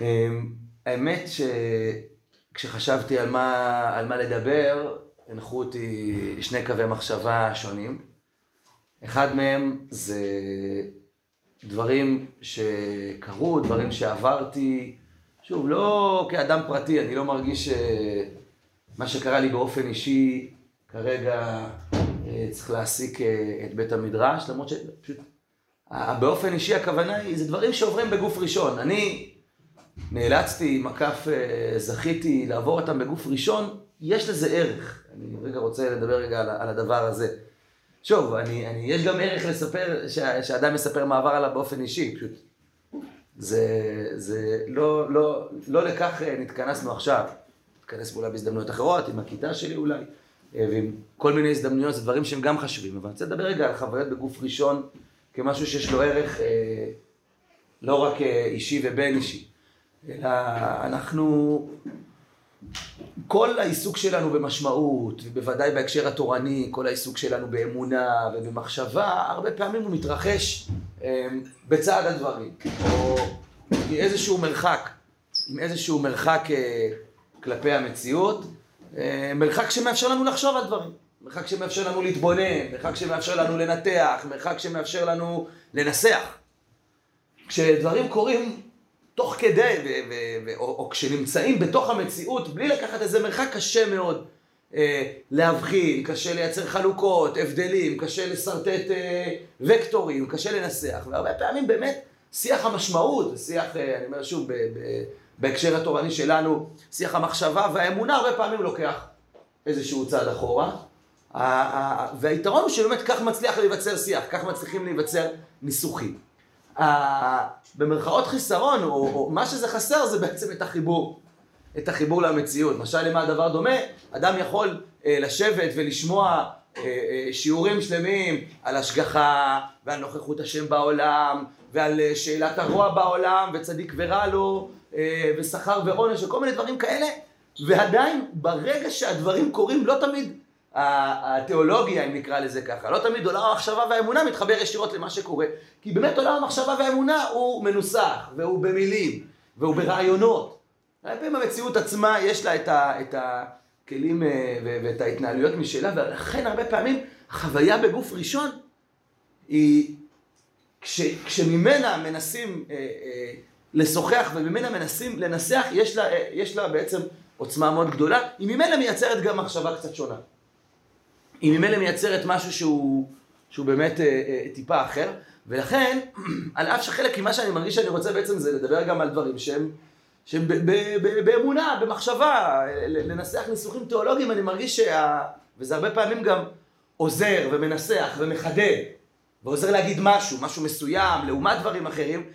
אמ, האמת שכשחשבתי על מה, על מה לדבר, הנחו אותי שני קווי מחשבה שונים. אחד מהם זה דברים שקרו, דברים שעברתי. שוב, לא כאדם פרטי, אני לא מרגיש שמה שקרה לי באופן אישי כרגע אה, צריך להעסיק אה, את בית המדרש, למרות שפשוט באופן אישי הכוונה היא, זה דברים שעוברים בגוף ראשון. אני נאלצתי, מקף אה, זכיתי לעבור אותם בגוף ראשון, יש לזה ערך. אני רגע רוצה לדבר רגע על, על הדבר הזה. שוב, אני, אני, יש גם ערך לספר, שאדם מספר מה עבר עליו באופן אישי, פשוט. זה, זה לא, לא, לא לכך נתכנסנו עכשיו. נתכנס אולי בהזדמנויות אחרות, עם הכיתה שלי אולי. אה, ועם כל מיני הזדמנויות, זה דברים שהם גם חשובים. אבל אני רוצה לדבר רגע על חוויות בגוף ראשון כמשהו שיש לו ערך אה, לא רק אה, אישי ובין אישי, אלא אנחנו, כל העיסוק שלנו במשמעות, ובוודאי בהקשר התורני, כל העיסוק שלנו באמונה ובמחשבה, הרבה פעמים הוא מתרחש בצד הדברים, או איזשהו מרחק, עם איזשהו מרחק כלפי המציאות. אה, מרחק שמאפשר לנו לחשוב על דברים, מרחק שמאפשר לנו להתבונן, מרחק שמאפשר לנו לנתח, מרחק שמאפשר לנו לנסח. כשדברים קורים תוך כדי, ו- ו- ו- או, או כשנמצאים בתוך המציאות, בלי לקחת איזה מרחק קשה מאוד אה, להבחין, קשה לייצר חלוקות, הבדלים, קשה לשרטט אה, וקטורים, קשה לנסח, והרבה פעמים באמת שיח המשמעות, שיח, אה, אני אומר שוב, ב- ב- בהקשר התורני שלנו, שיח המחשבה והאמונה הרבה פעמים לוקח איזשהו צעד אחורה. והיתרון הוא שבאמת כך מצליח להיווצר שיח, כך מצליחים להיווצר ניסוחים. במרכאות חיסרון, או, או מה שזה חסר זה בעצם את החיבור, את החיבור למציאות. למשל למה הדבר דומה, אדם יכול אה, לשבת ולשמוע אה, אה, שיעורים שלמים על השגחה ועל נוכחות השם בעולם ועל אה, שאלת הרוע בעולם וצדיק ורע לו אה, ושכר ועונש וכל מיני דברים כאלה, ועדיין ברגע שהדברים קורים לא תמיד התיאולוגיה, אם נקרא לזה ככה, לא תמיד עולם המחשבה והאמונה מתחבר ישירות למה שקורה, כי באמת עולם המחשבה והאמונה הוא מנוסח, והוא במילים, והוא ברעיונות. הרבה פעמים המציאות עצמה יש לה את, ה, את הכלים אה, ואת ההתנהלויות משלה, ולכן הרבה פעמים חוויה בגוף ראשון היא, כש, כשממנה מנסים אה, אה, לשוחח וממנה מנסים לנסח, יש לה, יש לה בעצם עוצמה מאוד גדולה, היא ממילא מייצרת גם מחשבה קצת שונה. היא ממילא מייצרת משהו שהוא, שהוא באמת אה, אה, טיפה אחר, ולכן, על אף שחלק ממה שאני מרגיש שאני רוצה בעצם זה לדבר גם על דברים שהם, שהם ב, ב, ב, באמונה, במחשבה, לנסח ניסוחים תיאולוגיים, אני מרגיש שה... וזה הרבה פעמים גם עוזר ומנסח ומחדד, ועוזר להגיד משהו, משהו מסוים, לעומת דברים אחרים,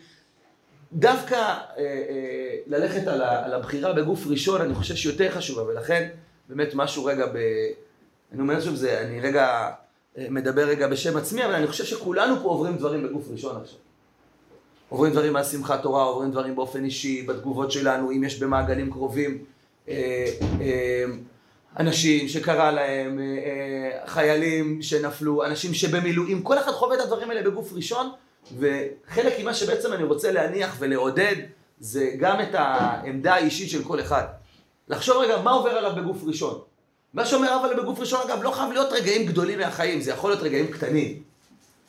דווקא אה, אה, ללכת על, ה, על הבחירה בגוף ראשון, אני חושב שיותר חשובה, ולכן באמת משהו רגע ב... אני אומר שוב, זה, אני רגע אה, מדבר רגע בשם עצמי, אבל אני חושב שכולנו פה עוברים דברים בגוף ראשון עכשיו. עוברים דברים על שמחת תורה, עוברים דברים באופן אישי, בתגובות שלנו, אם יש במעגלים קרובים אה, אה, אנשים שקרה להם, חיילים שנפלו, אנשים שבמילואים, כל אחד חווה את הדברים האלה בגוף ראשון. וחלק ממה שבעצם אני רוצה להניח ולעודד, זה גם את העמדה האישית של כל אחד. לחשוב רגע מה עובר עליו בגוף ראשון. מה שאומר אבל בגוף ראשון, אגב, לא חייב להיות רגעים גדולים מהחיים, זה יכול להיות רגעים קטנים.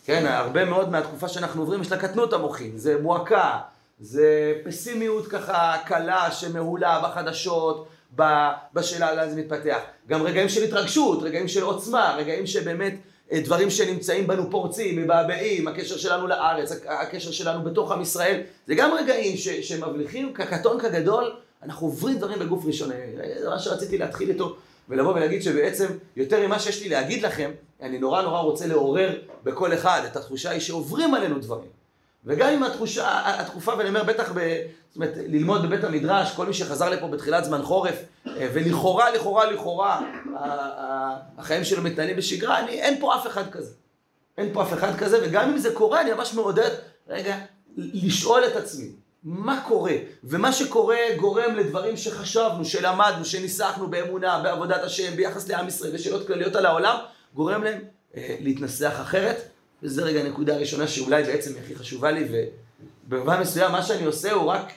כן, הרבה מאוד מהתקופה שאנחנו עוברים יש לה קטנות המוחים, זה מועקה, זה פסימיות ככה קלה שמהולה בחדשות, בשאלה לאן זה מתפתח. גם רגעים של התרגשות, רגעים של עוצמה, רגעים שבאמת אה, דברים שנמצאים בנו פורצים, מבעבעים, הקשר שלנו לארץ, הקשר שלנו בתוך עם ישראל, זה גם רגעים ש, שמבליחים כקטון כגדול, אנחנו עוברים דברים בגוף ראשון. אה, זה מה שרציתי להתחיל איתו, ולבוא ולהגיד שבעצם, יותר ממה שיש לי להגיד לכם, אני נורא נורא רוצה לעורר בכל אחד את התחושה היא שעוברים עלינו דברים. וגם עם התחושה, התקופה, ואני אומר בטח, ב, זאת אומרת, ללמוד בבית המדרש, כל מי שחזר לפה בתחילת זמן חורף, אה, ולכאורה, לכאורה, לכאורה, החיים שלו מתנהלים בשגרה, אני, אין פה אף אחד כזה. אין פה אף אחד כזה, וגם אם זה קורה, אני ממש מעודד, רגע, לשאול את עצמי, מה קורה? ומה שקורה גורם לדברים שחשבנו, שלמדנו, שניסחנו באמונה, בעבודת השם, ביחס לעם ישראל, ושאלות כלליות על העולם, גורם להם אה, להתנסח אחרת. וזה רגע הנקודה הראשונה שאולי בעצם הכי חשובה לי, ובמובן מסוים מה שאני עושה הוא רק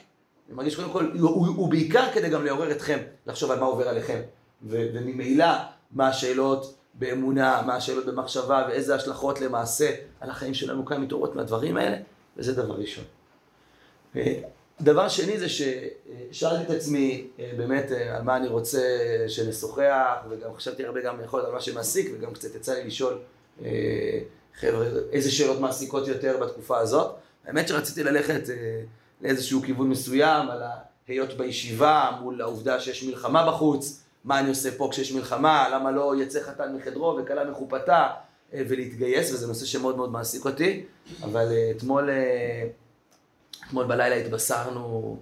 אני מרגיש קודם כל, הוא, הוא, הוא בעיקר כדי גם לעורר אתכם, לחשוב על מה עובר עליכם. ו, וממילא, מה השאלות באמונה, מה השאלות במחשבה, ואיזה השלכות למעשה על החיים שלנו כאן מתעוררות מהדברים האלה, וזה דבר ראשון. דבר שני זה ששאלתי את עצמי באמת על מה אני רוצה שנשוחח, וגם חשבתי הרבה גם יכול על מה שמעסיק, וגם קצת יצא לי לשאול חבר'ה, איזה שאלות מעסיקות יותר בתקופה הזאת. האמת שרציתי ללכת לאיזשהו כיוון מסוים, על ההיות בישיבה, מול העובדה שיש מלחמה בחוץ, מה אני עושה פה כשיש מלחמה, למה לא יצא חתן מחדרו וכלה מחופתה, ולהתגייס, וזה נושא שמאוד מאוד מעסיק אותי. אבל אתמול... אתמול בלילה התבשרנו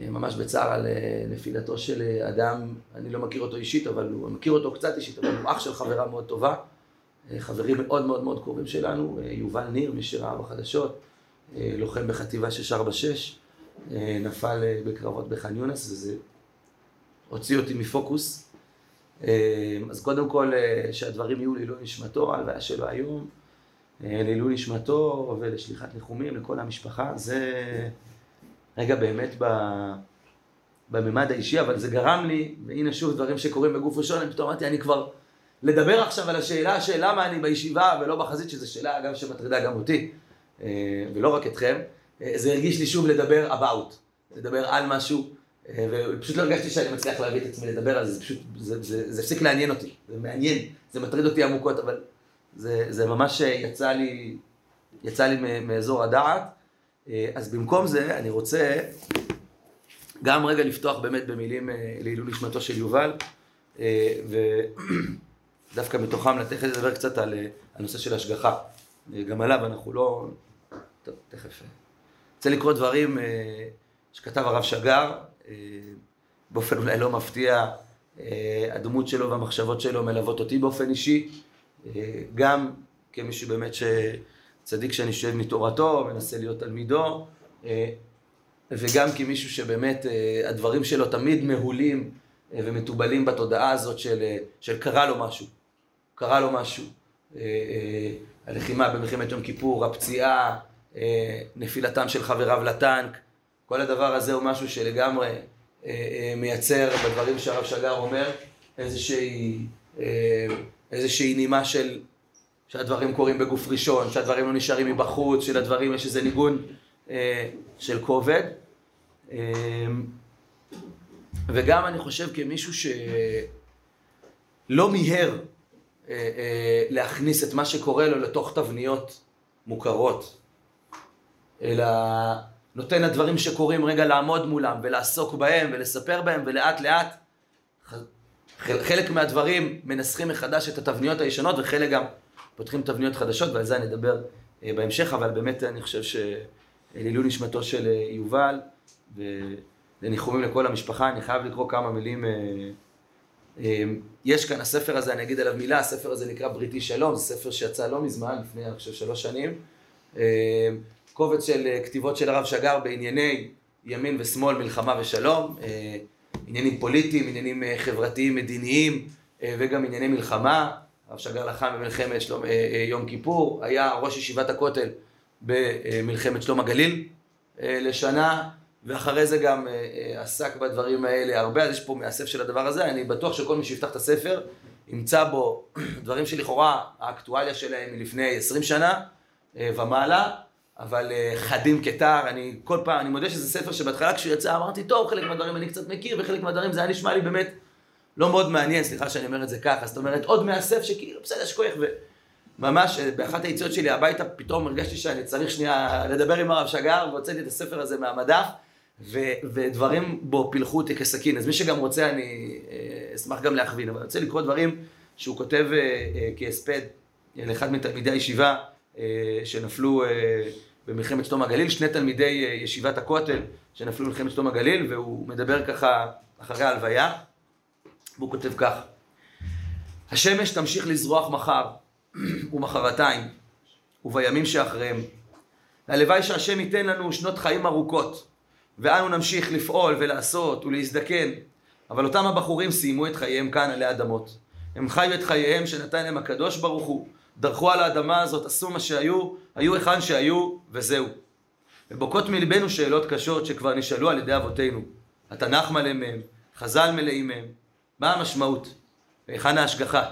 ממש בצער על נפילתו של אדם, אני לא מכיר אותו אישית, אבל הוא מכיר אותו קצת אישית, אבל הוא אח של חברה מאוד טובה, חברים מאוד מאוד מאוד קרובים שלנו, יובל ניר, מי שראה בחדשות, לוחם בחטיבה 646, נפל בקרבות בח'אן יונס, וזה הוציא אותי מפוקוס. אז קודם כל, שהדברים יהיו לעילוי נשמתו, ההלוויה שלו היום. לעילוי נשמתו ולשליחת ניחומים לכל המשפחה, זה רגע באמת בממד האישי, אבל זה גרם לי, והנה שוב דברים שקורים בגוף ראשון, אני פתאום אמרתי, אני כבר לדבר עכשיו על השאלה של למה אני בישיבה ולא בחזית, שזו שאלה אגב שמטרידה גם אותי, ולא רק אתכם, זה הרגיש לי שוב לדבר about, לדבר על משהו, ופשוט לא הרגשתי שאני מצליח להביא את עצמי לדבר על זה, זה פשוט, זה הפסיק לעניין אותי, זה מעניין, זה מטריד אותי עמוקות, אבל זה, זה ממש יצא לי, יצא לי מאזור הדעת. אז במקום זה, אני רוצה גם רגע לפתוח באמת במילים לעילוי נשמתו של יובל, ודווקא מתוכם לתכף לדבר קצת על הנושא של השגחה. גם עליו אנחנו לא... טוב, תכף. רוצה לקרוא דברים שכתב הרב שגר, באופן אולי לא מפתיע, הדמות שלו והמחשבות שלו מלוות אותי באופן אישי. גם כמישהו באמת שצדיק שאני שואב מתורתו, מנסה להיות תלמידו, וגם כמישהו שבאמת הדברים שלו תמיד מהולים ומתובלים בתודעה הזאת של, של קרה לו משהו, קרה לו משהו. הלחימה במלחמת יום כיפור, הפציעה, נפילתם של חבריו לטנק, כל הדבר הזה הוא משהו שלגמרי מייצר בדברים שהרב שגר אומר איזושהי איזושהי נימה של שהדברים קורים בגוף ראשון, שהדברים לא נשארים מבחוץ, שלדברים יש איזה ניגון אה, של כובד. אה, וגם אני חושב כמישהו שלא מיהר אה, אה, להכניס את מה שקורה לו לתוך תבניות מוכרות, אלא נותן לדברים שקורים רגע לעמוד מולם ולעסוק בהם ולספר בהם ולאט לאט חלק מהדברים מנסחים מחדש את התבניות הישנות וחלק גם פותחים תבניות חדשות ועל זה אני אדבר בהמשך, אבל באמת אני חושב שלעילוי נשמתו של יובל ולניחומים לכל המשפחה, אני חייב לקרוא כמה מילים. יש כאן, הספר הזה, אני אגיד עליו מילה, הספר הזה נקרא בריתי שלום, זה ספר שיצא לא מזמן, לפני אני חושב שלוש שנים. קובץ של כתיבות של הרב שגר בענייני ימין ושמאל, מלחמה ושלום. עניינים פוליטיים, עניינים חברתיים, מדיניים וגם ענייני מלחמה. הרב שגר לחם במלחמת שלום, יום כיפור, היה ראש ישיבת הכותל במלחמת שלום הגליל לשנה, ואחרי זה גם עסק בדברים האלה הרבה, אז יש פה מאסף של הדבר הזה, אני בטוח שכל מי שיפתח את הספר ימצא בו דברים שלכאורה האקטואליה שלהם מלפני עשרים שנה ומעלה, אבל חדים כתר, אני כל פעם, אני מודה שזה ספר שבהתחלה כשהוא יצא אמרתי, טוב, חלק מהדברים אני קצת מכיר, וחלק מהדברים זה היה נשמע לי באמת לא מאוד מעניין, סליחה שאני אומר את זה ככה, זאת אומרת, עוד מאסף שכאילו, בסדר, שכוח, וממש באחת היציאות שלי הביתה, פתאום הרגשתי שאני צריך שנייה לדבר עם הרב שגר, והוצאתי את הספר הזה מהמדף, ו- ודברים בו פילחו אותי כסכין, אז מי שגם רוצה, אני אשמח גם להכווין, אבל אני רוצה לקרוא דברים שהוא כותב כהספד לאחד מתלמידי הישיבה, שנפלו במלחמת שלום הגליל, שני תלמידי ישיבת הכותל שנפלו במלחמת שלום הגליל, והוא מדבר ככה אחרי ההלוויה, והוא כותב כך: השמש תמשיך לזרוח מחר ומחרתיים ובימים שאחריהם. הלוואי שהשם ייתן לנו שנות חיים ארוכות, ואנו נמשיך לפעול ולעשות ולהזדקן, אבל אותם הבחורים סיימו את חייהם כאן עלי אדמות. הם חיו את חייהם שנתן להם הקדוש ברוך הוא, דרכו על האדמה הזאת, עשו מה שהיו, היו היכן שהיו, וזהו. ובוקעות מלבנו שאלות קשות שכבר נשאלו על ידי אבותינו. התנ"ך מלא מהם, חז"ל מלאים מהם. מה המשמעות? והיכן ההשגחה?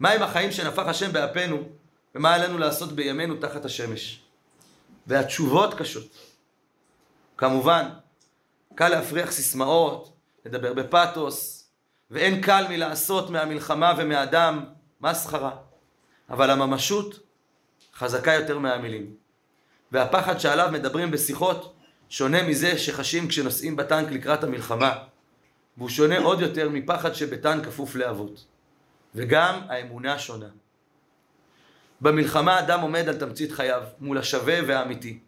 מהם החיים שנפח השם באפינו, ומה עלינו לעשות בימינו תחת השמש? והתשובות קשות. כמובן, קל להפריח סיסמאות, לדבר בפתוס, ואין קל מלעשות מהמלחמה ומהדם מסחרה. אבל הממשות חזקה יותר מהמילים. והפחד שעליו מדברים בשיחות שונה מזה שחשים כשנוסעים בטנק לקראת המלחמה. והוא שונה עוד יותר מפחד שבטנק כפוף לאבות. וגם האמונה שונה. במלחמה אדם עומד על תמצית חייו, מול השווה והאמיתי.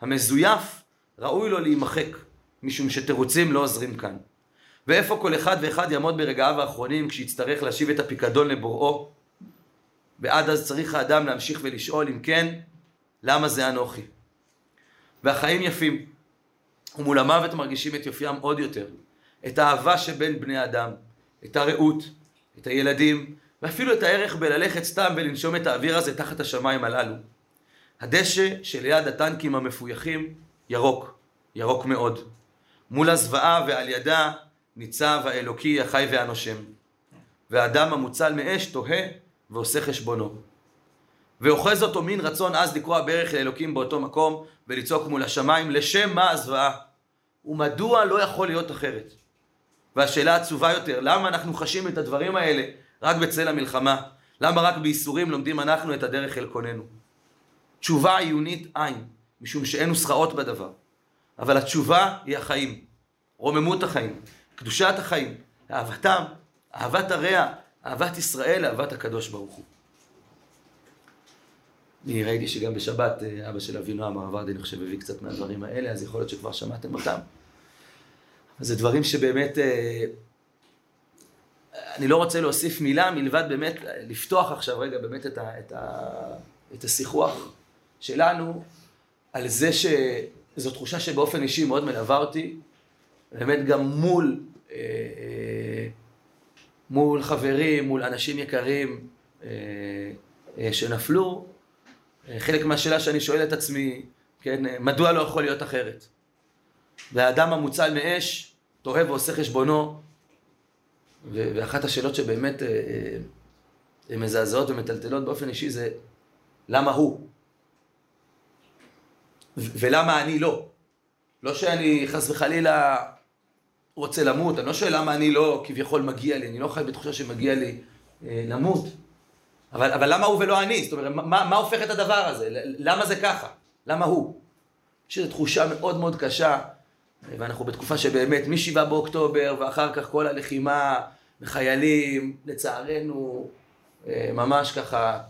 המזויף ראוי לו להימחק, משום שתירוצים לא עוזרים כאן. ואיפה כל אחד ואחד יעמוד ברגעיו האחרונים כשיצטרך להשיב את הפיקדון לבוראו? ועד אז צריך האדם להמשיך ולשאול אם כן, למה זה אנוכי? והחיים יפים, ומול המוות מרגישים את יופיים עוד יותר. את האהבה שבין בני אדם, את הרעות, את הילדים, ואפילו את הערך בללכת סתם ולנשום את האוויר הזה תחת השמיים הללו. הדשא שליד הטנקים המפויחים ירוק, ירוק מאוד. מול הזוועה ועל ידה ניצב האלוקי החי והנושם. והאדם המוצל מאש תוהה ועושה חשבונו. ואוחז אותו מין רצון עז לקרוע ברך לאלוקים באותו מקום ולצעוק מול השמיים לשם מה הזוועה ומדוע לא יכול להיות אחרת. והשאלה העצובה יותר, למה אנחנו חשים את הדברים האלה רק בצל המלחמה? למה רק בייסורים לומדים אנחנו את הדרך אל קוננו? תשובה עיונית אין, משום שאין נוסחאות בדבר. אבל התשובה היא החיים, רוממות החיים, קדושת החיים, אהבתם, אהבת הרע, אהבת ישראל, אהבת הקדוש ברוך הוא. אני ראיתי שגם בשבת אה, אבא של אבינועם, הרב אני חושב, הביא קצת מהדברים האלה, אז יכול להיות שכבר שמעתם אותם. זה דברים שבאמת, אה, אני לא רוצה להוסיף מילה מלבד באמת לפתוח עכשיו רגע באמת את, ה, את, ה, את השיחוח שלנו על זה שזו תחושה שבאופן אישי מאוד מלווה אותי, באמת גם מול, אה, אה, מול חברים, מול אנשים יקרים שנפלו, חלק מהשאלה שאני שואל את עצמי, כן, מדוע לא יכול להיות אחרת? והאדם המוצל מאש תוהה ועושה חשבונו, ואחת השאלות שבאמת אה, אה, מזעזעות ומטלטלות באופן אישי זה למה הוא? ולמה אני לא? לא שאני חס וחלילה רוצה למות, אני לא שואל למה אני לא כביכול מגיע לי, אני לא חי בתחושה שמגיע לי אה, למות, אבל, אבל למה הוא ולא אני? זאת אומרת, מה, מה הופך את הדבר הזה? למה זה ככה? למה הוא? יש איזו תחושה מאוד מאוד קשה ואנחנו בתקופה שבאמת מ-7 באוקטובר ואחר כך כל הלחימה וחיילים, לצערנו, אה, ממש ככה,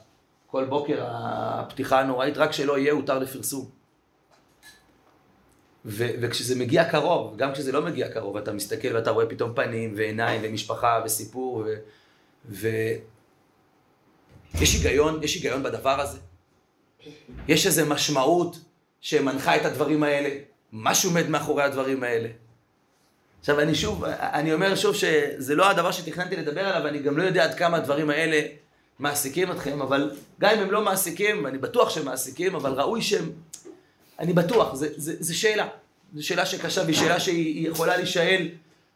כל בוקר הפתיחה הנוראית, רק שלא יהיה הותר לפרסום. ו- וכשזה מגיע קרוב, גם כשזה לא מגיע קרוב, אתה מסתכל ואתה רואה פתאום פנים ועיניים ומשפחה וסיפור ו... ו- יש היגיון, יש היגיון בדבר הזה? יש איזו משמעות שמנחה את הדברים האלה? משהו עומד מאחורי הדברים האלה. עכשיו אני שוב, אני אומר שוב שזה לא הדבר שתכננתי לדבר עליו, אני גם לא יודע עד כמה הדברים האלה מעסיקים אתכם, אבל גם אם הם לא מעסיקים, אני בטוח שהם מעסיקים, אבל ראוי שהם, אני בטוח, זו שאלה. זו שאלה שקשה והיא שאלה שהיא יכולה להישאל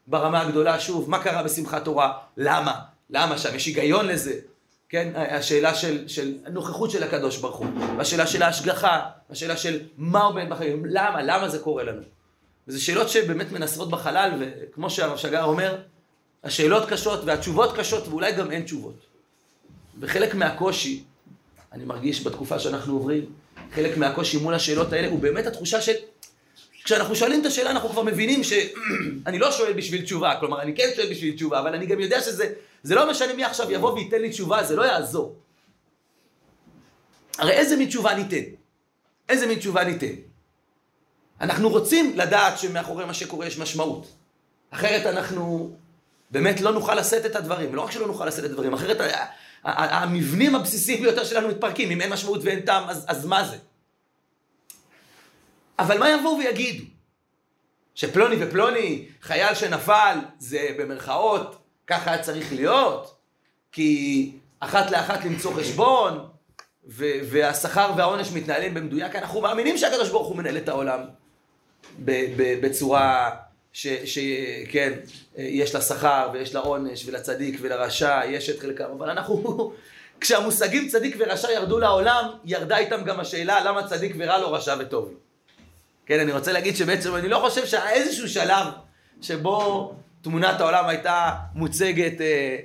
ברמה הגדולה, שוב, מה קרה בשמחת תורה? למה? למה שם? יש היגיון לזה. כן, השאלה של, של הנוכחות של הקדוש ברוך הוא, השאלה של ההשגחה, השאלה של מה עומד בחיים, למה, למה זה קורה לנו. וזה שאלות שבאמת מנסרות בחלל, וכמו שהרב שגר אומר, השאלות קשות והתשובות קשות, ואולי גם אין תשובות. וחלק מהקושי, אני מרגיש בתקופה שאנחנו עוברים, חלק מהקושי מול השאלות האלה הוא באמת התחושה של... כשאנחנו שואלים את השאלה אנחנו כבר מבינים שאני לא שואל בשביל תשובה, כלומר אני כן שואל בשביל תשובה, אבל אני גם יודע שזה זה לא משנה מי עכשיו יבוא וייתן לי תשובה, זה לא יעזור. הרי איזה מין תשובה ניתן? איזה מין תשובה ניתן? אנחנו רוצים לדעת שמאחורי מה שקורה יש משמעות. אחרת אנחנו באמת לא נוכל לשאת את הדברים. לא רק שלא נוכל לשאת את הדברים, אחרת המבנים הבסיסיים ביותר שלנו מתפרקים. אם אין משמעות ואין טעם, אז, אז מה זה? אבל מה יבואו ויגידו? שפלוני ופלוני, חייל שנפל, זה במרכאות ככה היה צריך להיות, כי אחת לאחת למצוא חשבון, והשכר והעונש מתנהלים במדויק, אנחנו מאמינים שהקדוש ברוך הוא מנהל את העולם בצורה שכן, יש לה שכר ויש לה עונש ולצדיק ולרשע, יש את חלקם, אבל אנחנו, כשהמושגים צדיק ורשע ירדו לעולם, ירדה איתם גם השאלה למה צדיק ורע לו רשע וטוב. כן, אני רוצה להגיד שבעצם אני לא חושב שהיה איזשהו שלב שבו תמונת העולם הייתה מוצגת אה,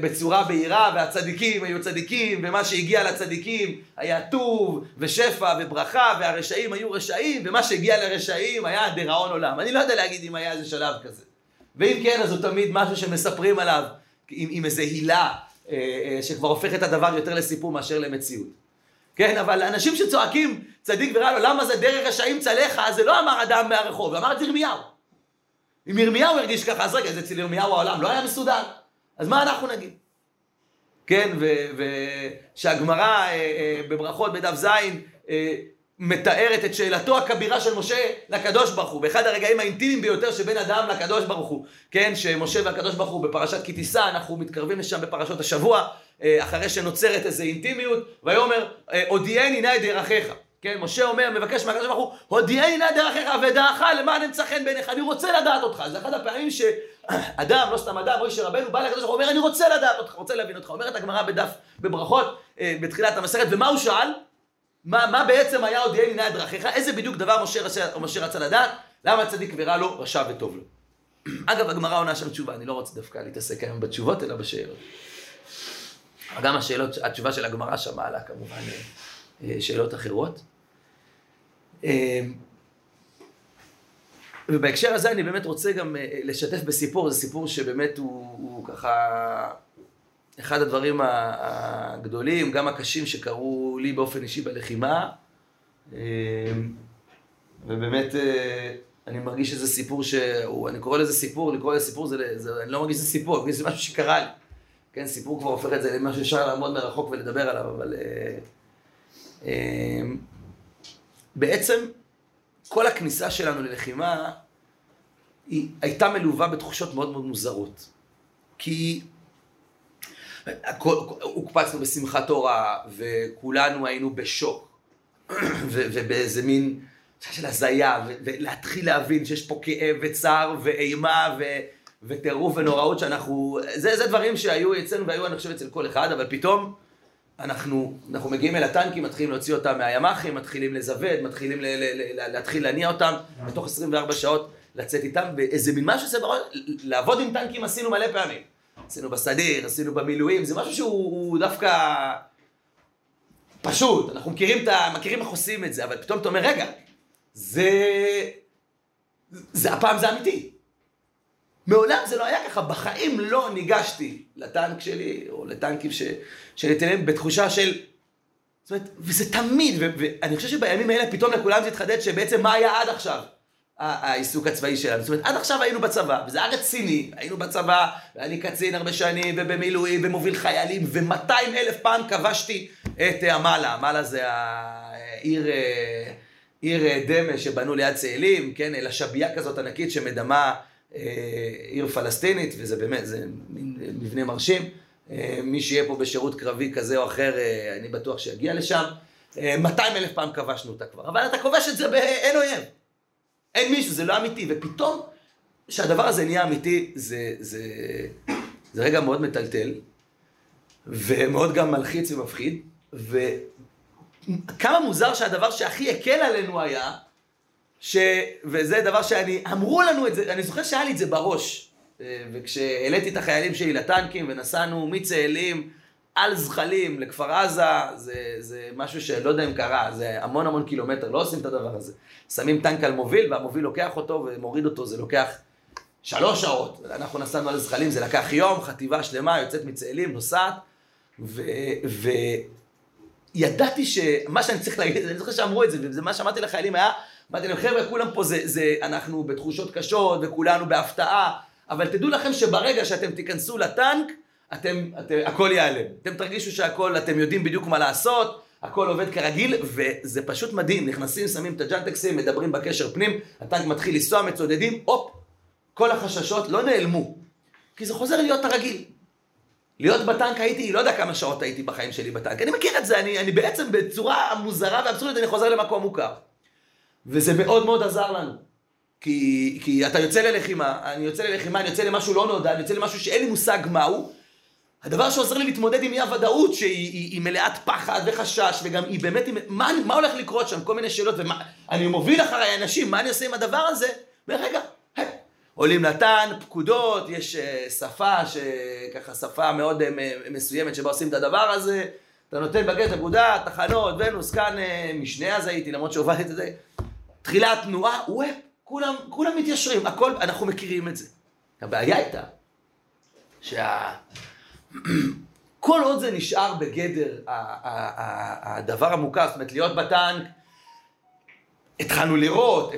בצורה בהירה, והצדיקים היו צדיקים, ומה שהגיע לצדיקים היה טוב, ושפע, וברכה, והרשעים היו רשעים, ומה שהגיע לרשעים היה דיראון עולם. אני לא יודע להגיד אם היה איזה שלב כזה. ואם כן, אז הוא תמיד משהו שמספרים עליו עם, עם איזה הילה, אה, אה, שכבר הופך את הדבר יותר לסיפור מאשר למציאות. כן, אבל אנשים שצועקים צדיק ורע לו, למה זה דרך רשעים צלחה, זה לא אמר אדם מהרחוב, אמר את ירמיהו. אם ירמיהו הרגיש ככה, אז רגע, אז אצל ירמיהו העולם לא היה מסודר. אז מה אנחנו נגיד? כן, ושהגמרא אה, אה, בברכות בדף ז' אה, מתארת את שאלתו הכבירה של משה לקדוש ברוך הוא, באחד הרגעים האינטימיים ביותר שבין אדם לקדוש ברוך הוא, כן, שמשה והקדוש ברוך הוא בפרשת כי תישא, אנחנו מתקרבים לשם בפרשות השבוע, אחרי שנוצרת איזו אינטימיות, ויאמר, הודיעני נא את דרכיך. כן, משה אומר, מבקש מהקדוש ברוך הוא, הודיעני נא דרכיך ודעך למען אמצא חן בעיניך, אני רוצה לדעת אותך. זה אחד הפעמים שאדם, לא סתם אדם, מוישה רבנו, בא לקדוש ברוך הוא, אומר, אני רוצה לדעת אותך, רוצה להבין אותך. אומרת הגמרא בדף, בברכות, אה, בתחילת המסכת, ומה הוא שאל? מה, מה בעצם היה הודיעני נא דרכיך? איזה בדיוק דבר משה רצה, משה רצה לדעת? למה צדיק ורע לו, רשע וטוב לו? אגב, הגמרא עונה שם תשובה, אני לא רוצה דווקא להתעסק היום בתשובות, אלא בשאלות. גם השאלות, התשובה של הגמרא שם מעלה כמובן אה, שאלות אחרות. אה, ובהקשר הזה אני באמת רוצה גם אה, לשתף בסיפור, זה סיפור שבאמת הוא, הוא ככה אחד הדברים הגדולים, גם הקשים שקרו לי באופן אישי בלחימה. ובאמת אני מרגיש שזה סיפור שהוא, אני קורא לזה סיפור, לקרוא לזה סיפור, זה, זה, אני לא מרגיש שזה סיפור, אני מרגיש שזה משהו שקרה לי. כן, סיפור כבר הופך את זה למשהו שאפשר לעמוד מרחוק ולדבר עליו, אבל... אמ, בעצם כל הכניסה שלנו ללחימה היא הייתה מלווה בתחושות מאוד מאוד מוזרות. כי הוקפצנו בשמחת תורה, וכולנו היינו בשוק, ובאיזה מין של הזיה, ולהתחיל להבין שיש פה כאב וצער ואימה וטירוף ונוראות שאנחנו... זה, זה דברים שהיו אצלנו והיו אני חושב אצל כל אחד, אבל פתאום... אנחנו, אנחנו מגיעים אל הטנקים, מתחילים להוציא אותם מהימ"חים, מתחילים לזווד, מתחילים ל, ל, ל, להתחיל להניע אותם, בתוך 24 שעות לצאת איתם, ואיזה מין משהו שזה בראש, לעבוד עם טנקים עשינו מלא פעמים. עשינו בסדיר, עשינו במילואים, זה משהו שהוא דווקא פשוט, אנחנו מכירים, את ה, מכירים איך עושים את זה, אבל פתאום אתה אומר, רגע, זה... זה הפעם זה אמיתי. מעולם זה לא היה ככה, בחיים לא ניגשתי לטנק שלי, או לטנקים ש... שניתנים בתחושה של... זאת אומרת, וזה תמיד, ו... ואני חושב שבימים האלה פתאום לכולם זה התחדד שבעצם מה היה עד עכשיו. העיסוק הצבאי שלנו. זאת אומרת, עד עכשיו היינו בצבא, וזה היה רציני, היינו בצבא, ואני קצין הרבה שנים, ובמילואים, ומוביל חיילים, ו-200 אלף פעם כבשתי את עמאלה. עמאלה זה העיר, אה, עיר אה, דמה שבנו ליד צאלים, כן, אלא שבייה כזאת ענקית שמדמה אה, עיר פלסטינית, וזה באמת, זה מבנה מרשים. אה, מי שיהיה פה בשירות קרבי כזה או אחר, אה, אני בטוח שיגיע לשם. 200 אלף פעם כבשנו אותה כבר, אבל אתה כובש את זה באין אויב. אין מישהו, זה לא אמיתי, ופתאום, כשהדבר הזה נהיה אמיתי, זה, זה, זה רגע מאוד מטלטל, ומאוד גם מלחיץ ומפחיד, וכמה מוזר שהדבר שהכי הקל עלינו היה, ש... וזה דבר שאני, אמרו לנו את זה, אני זוכר שהיה לי את זה בראש. אה, וכשהעליתי את החיילים שלי לטנקים ונסענו מצאלים על זחלים לכפר עזה, זה, זה משהו שלא יודע אם קרה, זה המון המון קילומטר, לא עושים את הדבר הזה. שמים טנק על מוביל והמוביל לוקח אותו ומוריד אותו, זה לוקח שלוש שעות. אנחנו נסענו על זחלים, זה לקח יום, חטיבה שלמה יוצאת מצאלים, נוסעת, וידעתי ו... שמה שאני צריך להגיד, אני זוכר שאמרו את זה, וזה מה שאמרתי לחיילים היה, אמרתי להם, חבר'ה, כולם פה זה, זה, אנחנו בתחושות קשות וכולנו בהפתעה, אבל תדעו לכם שברגע שאתם תיכנסו לטנק, אתם, אתם, הכל ייעלם. אתם תרגישו שהכל, אתם יודעים בדיוק מה לעשות, הכל עובד כרגיל, וזה פשוט מדהים. נכנסים, שמים את הג'אנטקסים, מדברים בקשר פנים, הטנק מתחיל לנסוע, מצודדים, הופ, כל החששות לא נעלמו. כי זה חוזר להיות הרגיל. להיות בטנק הייתי, לא יודע כמה שעות הייתי בחיים שלי בטנק. אני מכיר את זה, אני, אני בעצם בצורה מוזרה ואבסולית, אני חוזר למקום מוכר. וזה מאוד מאוד עזר לנו. כי, כי אתה יוצא ללחימה, אני יוצא ללחימה, אני יוצא למשהו לא נודע, אני יוצא למשהו שאין לי מושג מהו. הדבר שעוזר לי להתמודד עם אי הוודאות שהיא היא, היא מלאת פחד וחשש וגם היא באמת, מה, מה הולך לקרות שם, כל מיני שאלות ואני מוביל אחריי אנשים, מה אני עושה עם הדבר הזה? ורגע, עולים לטן, פקודות, יש uh, שפה, שככה שפה מאוד uh, מסוימת שבה עושים את הדבר הזה, אתה נותן בגט נקודה, תחנות, ונוס, כאן uh, משנה אז הייתי, למרות שהובלתי את זה, תחילת תנועה, וופ, כולם, כולם מתיישרים, הכל, אנחנו מכירים את זה. הבעיה הייתה, שה... כל עוד זה נשאר בגדר הדבר המוכר, זאת אומרת להיות בטנק, התחלנו לראות,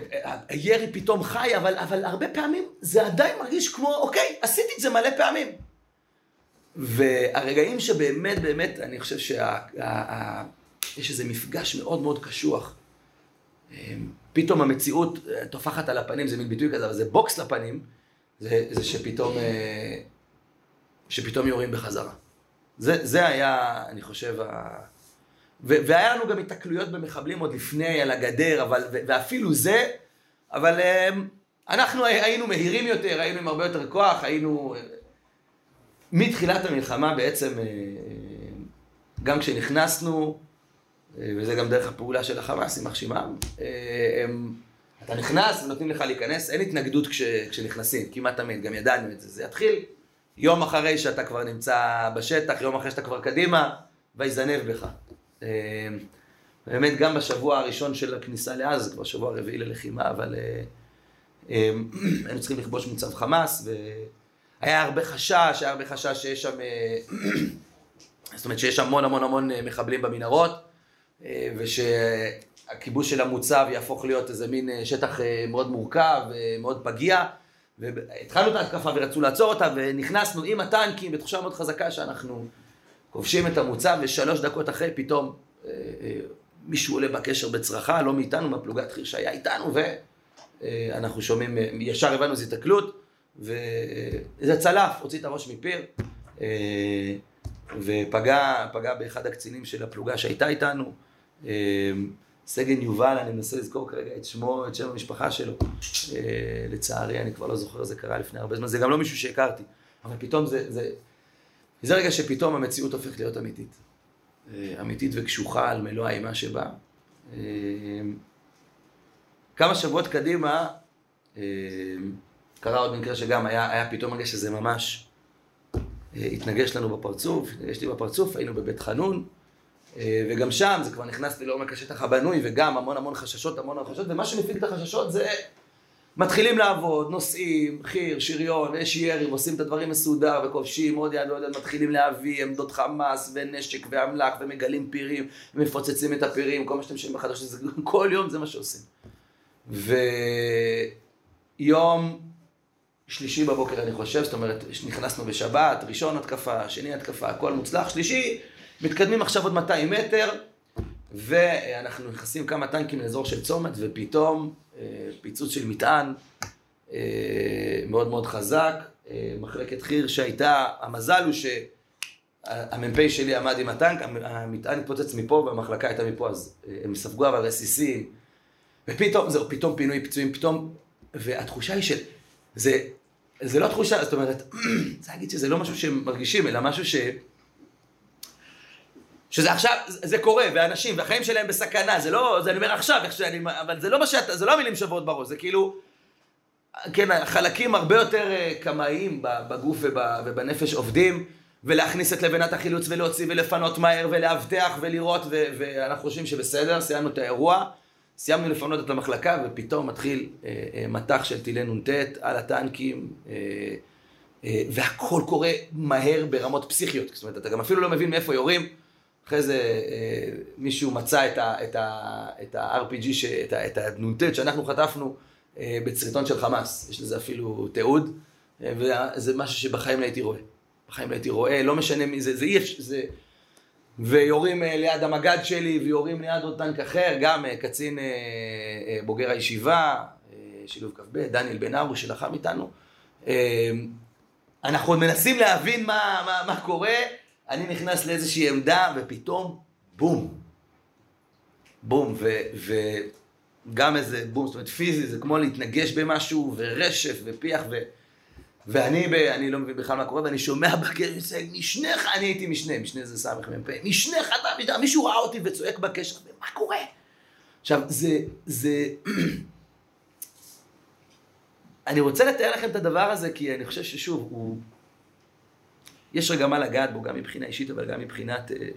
הירי פתאום חי, אבל, אבל הרבה פעמים זה עדיין מרגיש כמו, אוקיי, עשיתי את זה מלא פעמים. והרגעים שבאמת, באמת, אני חושב שיש איזה מפגש מאוד מאוד קשוח. פתאום המציאות טופחת על הפנים, זה מין ביטוי כזה, אבל זה בוקס לפנים, זה, זה שפתאום, שפתאום יורים בחזרה. זה, זה היה, אני חושב, ה... והיה לנו גם התקלויות במחבלים עוד לפני על הגדר, אבל, ואפילו זה, אבל אמ, אנחנו היינו מהירים יותר, היינו עם הרבה יותר כוח, היינו... מתחילת המלחמה בעצם, אה, גם כשנכנסנו, אה, וזה גם דרך הפעולה של החמאס, יימח שמם, אה, אתה נכנס ונותנים לך להיכנס, אין התנגדות כש, כשנכנסים, כמעט תמיד, גם ידענו את זה. זה יתחיל יום אחרי שאתה כבר נמצא בשטח, יום אחרי שאתה כבר קדימה, ויזנב בך. אמ, באמת גם בשבוע הראשון של הכניסה לעזה, כבר שבוע רביעי ללחימה, אבל אה, היינו צריכים לכבוש מוצב חמאס, והיה הרבה חשש, היה הרבה חשש שיש שם, אה, זאת אומרת שיש המון המון המון אה, מחבלים במנהרות, ושהכיבוש של המוצב יהפוך להיות איזה מין שטח מאוד מורכב, מאוד פגיע. והתחלנו את ההתקפה ורצו לעצור אותה, ונכנסנו עם הטנקים בתחושה מאוד חזקה שאנחנו כובשים את המוצב, ושלוש דקות אחרי פתאום אה, אה, מישהו עולה בקשר בצרחה, לא מאיתנו, מהפלוגת חי"ר שהיה איתנו, ואנחנו שומעים, אה, ישר הבנו איזו התקלות, וזה צלף, הוציא את הראש מפיר, ופגע באחד הקצינים של הפלוגה שהייתה איתנו. סגן יובל, אני מנסה לזכור כרגע את שמו, את שם המשפחה שלו. לצערי, אני כבר לא זוכר, זה קרה לפני הרבה זמן, זה גם לא מישהו שהכרתי. אבל פתאום זה, זה, זה רגע שפתאום המציאות הופכת להיות אמיתית. אה, אמיתית וקשוחה על מלוא האימה שבה. אה, כמה שבועות קדימה, אה, קרה עוד מקרה שגם היה, היה פתאום רגע שזה ממש התנגש לנו בפרצוף, התנגש לי בפרצוף, היינו בבית חנון, וגם שם זה כבר נכנס לי לעומק השטח הבנוי, וגם המון המון חששות, המון המון חששות, ומה שמפיק את החששות זה מתחילים לעבוד, נוסעים, חי"ר, שריון, יש ירי, עושים את הדברים מסודר וכובשים, עוד יד ועוד יד, מתחילים להביא עמדות חמאס ונשק ואמל"ח ומגלים פירים ומפוצצים את הפירים, כל מה שאתם שומעים בחדש, כל יום זה מה שעושים. ויום שלישי בבוקר אני חושב, זאת אומרת, נכנסנו בשבת, ראשון התקפה, שני התקפה, הכל מוצלח, שלישי, מתקדמים עכשיו עוד 200 מטר, ואנחנו נכנסים כמה טנקים לאזור של צומת, ופתאום אה, פיצוץ של מטען אה, מאוד מאוד חזק. אה, מחלקת חי"ר שהייתה, המזל הוא שהמ"פ שלי עמד עם הטנק, המטען התפוצץ מפה והמחלקה הייתה מפה, אז הם ספגו אבל רסיסים. ופתאום, זהו, פתאום פינוי פצועים, פתאום, והתחושה היא של, זה, זה לא תחושה, זאת אומרת, צריך להגיד שזה לא משהו שהם מרגישים, אלא משהו ש... שזה עכשיו, זה קורה, ואנשים, והחיים שלהם בסכנה, זה לא, זה אני אומר עכשיו, איך שאני, אבל זה לא מה שאתה, זה לא המילים שוות בראש, זה כאילו, כן, חלקים הרבה יותר אה, קמאיים בגוף ובנפש עובדים, ולהכניס את לבנת החילוץ ולהוציא ולפנות מהר ולאבטח ולראות, ואנחנו חושבים שבסדר, סיימנו את האירוע, סיימנו לפנות את המחלקה, ופתאום מתחיל אה, אה, מטח של טילי נ"ט על הטנקים, אה, אה, והכל קורה מהר ברמות פסיכיות, זאת אומרת, אתה גם אפילו לא מבין מאיפה יורים. אחרי זה אה, מישהו מצא את ה-RPG, את, הנ"ט שאנחנו חטפנו אה, בצריטון של חמאס. יש לזה אפילו תיעוד, אה, וזה משהו שבחיים לא הייתי רואה. בחיים לא הייתי רואה, לא משנה מי זה, זה אי אפשר, זה... ויורים ליד המג"ד שלי, ויורים ליד עוד טנק אחר, גם קצין בוגר הישיבה, שילוב כ"ב, דניאל בן ארו שלחם איתנו. אנחנו מנסים להבין מה, מה, מה קורה, אני נכנס לאיזושהי עמדה, ופתאום, בום. בום, ו, וגם איזה בום, זאת אומרת פיזי, זה כמו להתנגש במשהו, ורשף, ופיח, ו... ואני, ב, אני לא מבין בכלל מה קורה, ואני שומע בקשר, משנך, אני הייתי משנה, משנה זה סמ"פ, משנך אתה, מישהו ראה אותי וצועק בקשר, מה קורה? עכשיו, זה, זה, אני רוצה לתאר לכם את הדבר הזה, כי אני חושב ששוב, הוא... יש רגע מה לגעת בו, גם מבחינה אישית, אבל גם מבחינת... אה,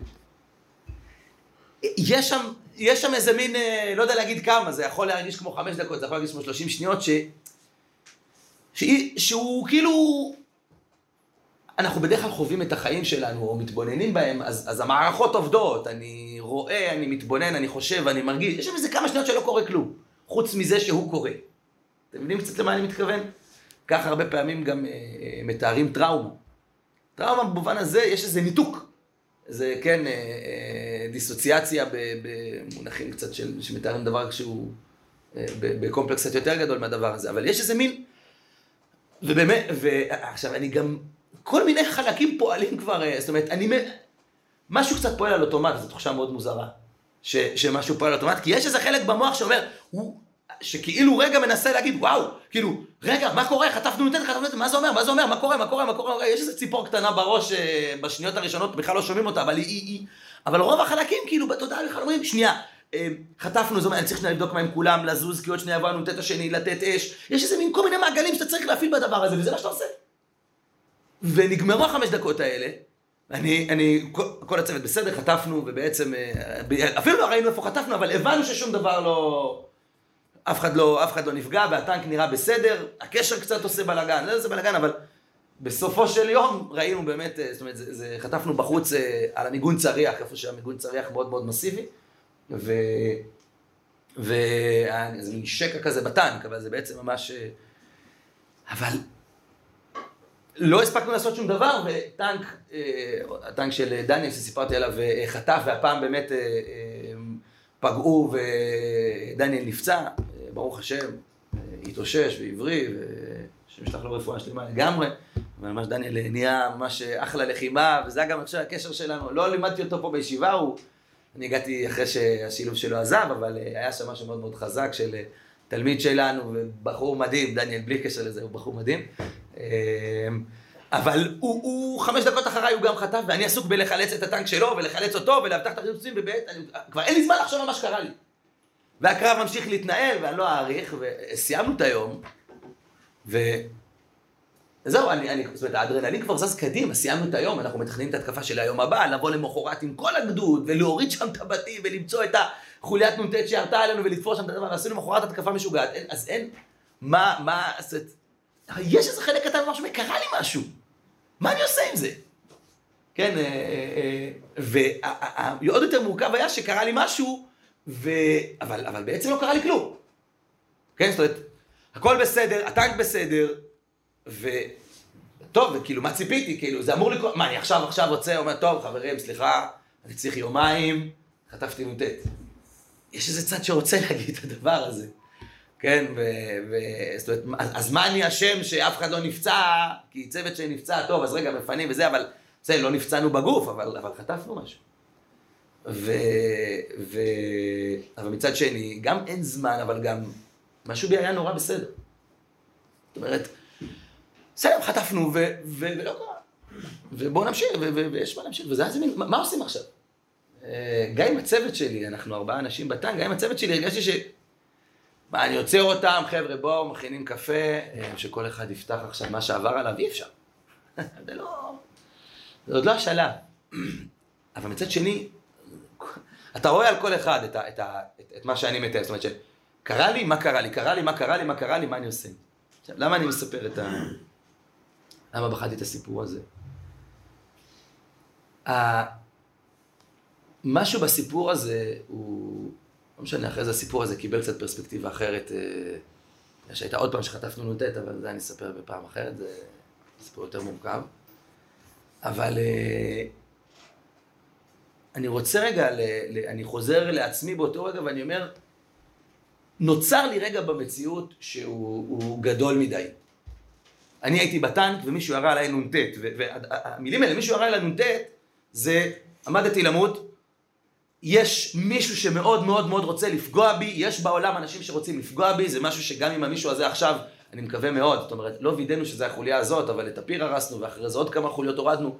יש שם, יש שם איזה מין, אה, לא יודע להגיד כמה, זה יכול להרגיש כמו חמש דקות, זה יכול להרגיש כמו שלושים שניות, ש... ש... שהוא כאילו... אנחנו בדרך כלל חווים את החיים שלנו, או מתבוננים בהם, אז, אז המערכות עובדות, אני רואה, אני מתבונן, אני חושב, אני מרגיש, יש שם איזה כמה שניות שלא קורה כלום, חוץ מזה שהוא קורה. אתם יודעים קצת למה אני מתכוון? ככה הרבה פעמים גם אה, אה, מתארים טראומה. טראומה במובן הזה, יש איזה ניתוק. זה כן, אה, אה, דיסוציאציה במונחים קצת של, שמתארים דבר שהוא אה, בקומפלקס קצת יותר גדול מהדבר הזה. אבל יש איזה מין, ובאמת, ועכשיו אני גם, כל מיני חלקים פועלים כבר, אה, זאת אומרת, אני, משהו קצת פועל על אוטומט, זו תחושה מאוד מוזרה. ש, שמשהו פועל על אוטומט, כי יש איזה חלק במוח שאומר, הוא, שכאילו רגע מנסה להגיד, וואו, כאילו, רגע, מה קורה? חטפנו נותנת, חטפנו נותנת, מה זה אומר? מה זה אומר? מה קורה? מה קורה? מה קורה? יש איזה ציפור קטנה בראש, אה, בשניות הראשונות בכלל לא שומעים אותה, אבל היא, היא, היא... אבל רוב החלקים, כאילו, בתודעה בכלל אומרים, שנייה, אה, חטפנו, זאת אומרת, אני צריך שנייה לבדוק מה עם כולם, לזוז, כי עוד שנייה יבוא הנ"ט השני, לתת אש. יש איזה מין כל מיני מעגלים שאתה צריך להפעיל בדבר הזה, וזה מה שאתה עושה. ונגמרו החמש דקות האלה, אני, אני, כל, כל הצוות בסדר, חטפנו, ובעצם, אה, אפילו לא ראינו איפה חטפנו, אבל הבנו ששום דבר לא... אף אחד לא, אף אחד לא נפגע, והטנק נראה בסדר, הקשר קצת עושה בלאגן, זה, זה בלאגן, אבל בסופו של יום ראינו באמת, אה, זאת אומרת, זה, זה, חטפנו בחוץ אה, על המיגון צריח, איפה שהמיגון צריח מאוד מאוד מסיבי, ו... והיה איזה מין שקע כזה בטנק, אבל זה בעצם ממש... אה, אבל לא הספקנו לעשות שום דבר, וטנק, הטנק של דניאל שסיפרתי עליו, חטף, והפעם באמת פגעו ודניאל נפצע, ברוך השם, התאושש והבריא, ושמשלח לו רפואה שלמה לגמרי. וממש דניאל נהיה ממש אחלה לחימה, וזה היה גם עכשיו הקשר שלנו. לא לימדתי אותו פה בישיבה, הוא... אני הגעתי אחרי שהשילוב שלו עזב, אבל היה שם משהו מאוד מאוד חזק של תלמיד שלנו, ובחור מדהים, דניאל בלי קשר לזה, הוא בחור מדהים. אבל הוא, הוא חמש דקות אחריי הוא גם חטף, ואני עסוק בלחלץ את הטנק שלו, ולחלץ אותו, ולאבטח את החיוצים, ובאמת, כבר אין לי זמן לחשוב על מה שקרה לי. והקרב ממשיך להתנהל, ואני לא אאריך, וסיימנו את היום, וזהו, אני, אני, זאת אומרת, האדרנלין כבר זז קדימה, סיימנו את היום, אנחנו מתכננים את ההתקפה של היום הבא, לבוא למחרת עם כל הגדוד, ולהוריד שם את הבתים, ולמצוא את החוליית נ"ט שירתה עלינו, ולתפור שם את הדבר, ועשינו למחרת התקפה משוגעת, אז אין, מה, מה, זאת יש איזה חלק קטן ממש קרה לי משהו, מה אני עושה עם זה? כן, אה, אה, אה, ועוד יותר מורכב היה שקרה לי משהו, ו... אבל, אבל בעצם לא קרה לי כלום. כן, זאת אומרת, הכל בסדר, הטנק בסדר, ו... טוב, וכאילו, מה ציפיתי? כאילו, זה אמור לקרות, מה, אני עכשיו עכשיו רוצה, אומר, טוב, חברים, סליחה, אני צריך יומיים, חטפתי נ"ט. יש איזה צד שרוצה להגיד את הדבר הזה. כן, ו... ו... זאת אומרת, אז, אז מה אני אשם שאף אחד לא נפצע, כי צוות שנפצע, טוב, אז רגע, מפנים וזה, אבל, זה, לא נפצענו בגוף, אבל, אבל חטפנו משהו. ו... ו... אבל מצד שני, גם אין זמן, אבל גם משהו בי היה נורא בסדר. זאת אומרת, בסדר, חטפנו, ו... ו... ולא קרה. ובואו נמשיך, ו... ו... ויש מה להמשיך, וזה היה מין, מה עושים עכשיו? אה, גם עם הצוות שלי, אנחנו ארבעה אנשים בטנק, גם עם הצוות שלי הרגשתי ש... מה, אני עוצר אותם, חבר'ה, בואו, מכינים קפה, אה, שכל אחד יפתח עכשיו מה שעבר עליו, אי אפשר. זה לא... זה עוד לא השלב. אבל מצד שני, אתה רואה על כל אחד את, ה, את, ה, את, את מה שאני מתאר, זאת אומרת שקרה לי, מה קרה לי, קרה לי, מה קרה לי, מה קרה לי, מה אני עושה. עכשיו, למה אני מספר את ה... למה בחרתי את הסיפור הזה? משהו בסיפור הזה הוא... לא משנה, אחרי זה הסיפור הזה קיבל קצת פרספקטיבה אחרת. אה, שהייתה עוד פעם שחטפנו נ"ט, אבל זה אני אספר בפעם אחרת, זה סיפור יותר מורכב. אבל אה, אני רוצה רגע, ל, ל, אני חוזר לעצמי באותו רגע ואני אומר, נוצר לי רגע במציאות שהוא גדול מדי. אני הייתי בטנק ומישהו ירה עליי נ"ט, והמילים האלה, מישהו ירה עליי נ"ט, זה עמדתי למות, יש מישהו שמאוד מאוד מאוד רוצה לפגוע בי, יש בעולם אנשים שרוצים לפגוע בי, זה משהו שגם אם המישהו הזה עכשיו, אני מקווה מאוד, זאת אומרת, לא וידאנו שזה החוליה הזאת, אבל את הפיר הרסנו, ואחרי זה עוד כמה חוליות הורדנו,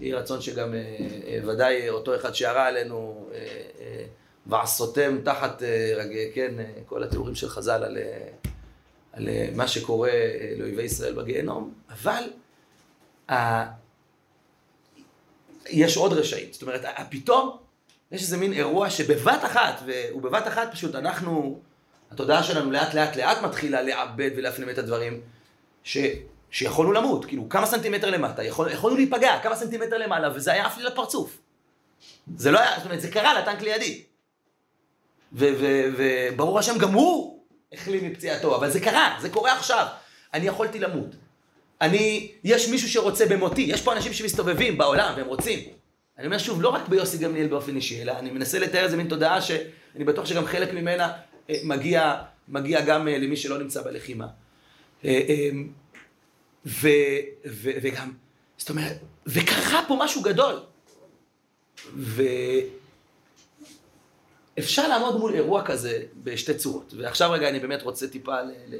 יהי רצון שגם אה, אה, ודאי אותו אחד שירה עלינו, אה, אה, ועשותם תחת, אה, רג, כן, אה, כל התיאורים של חז"ל על, אה, על אה, מה שקורה אה, לאויבי ישראל בגיהנום, אבל אה, יש עוד רשעים, זאת אומרת, פתאום יש איזה מין אירוע שבבת אחת, ובבת אחת פשוט אנחנו, התודעה שלנו לאט לאט לאט מתחילה לעבד ולהפנים את הדברים, ש, שיכולנו למות, כאילו כמה סנטימטר למטה, יכול, יכולנו להיפגע, כמה סנטימטר למעלה, וזה היה עף לי לפרצוף. זה לא היה, זאת אומרת, זה קרה לטנק לידי. וברור השם, גם הוא החלים מפציעתו, אבל זה קרה, זה קורה עכשיו. אני יכולתי למות. אני, יש מישהו שרוצה במותי, יש פה אנשים שמסתובבים בעולם והם רוצים. אני אומר שוב, לא רק ביוסי גמליאל באופן אישי, אלא אני מנסה לתאר איזה מין תודעה שאני בטוח שגם חלק ממנה מגיע, מגיע גם אה, למי שלא נמצא בלחימה. אה, ו, ו, וגם, זאת אומרת, וקרה פה משהו גדול. ואפשר לעמוד מול אירוע כזה בשתי צורות. ועכשיו רגע אני באמת רוצה טיפה ל... ל...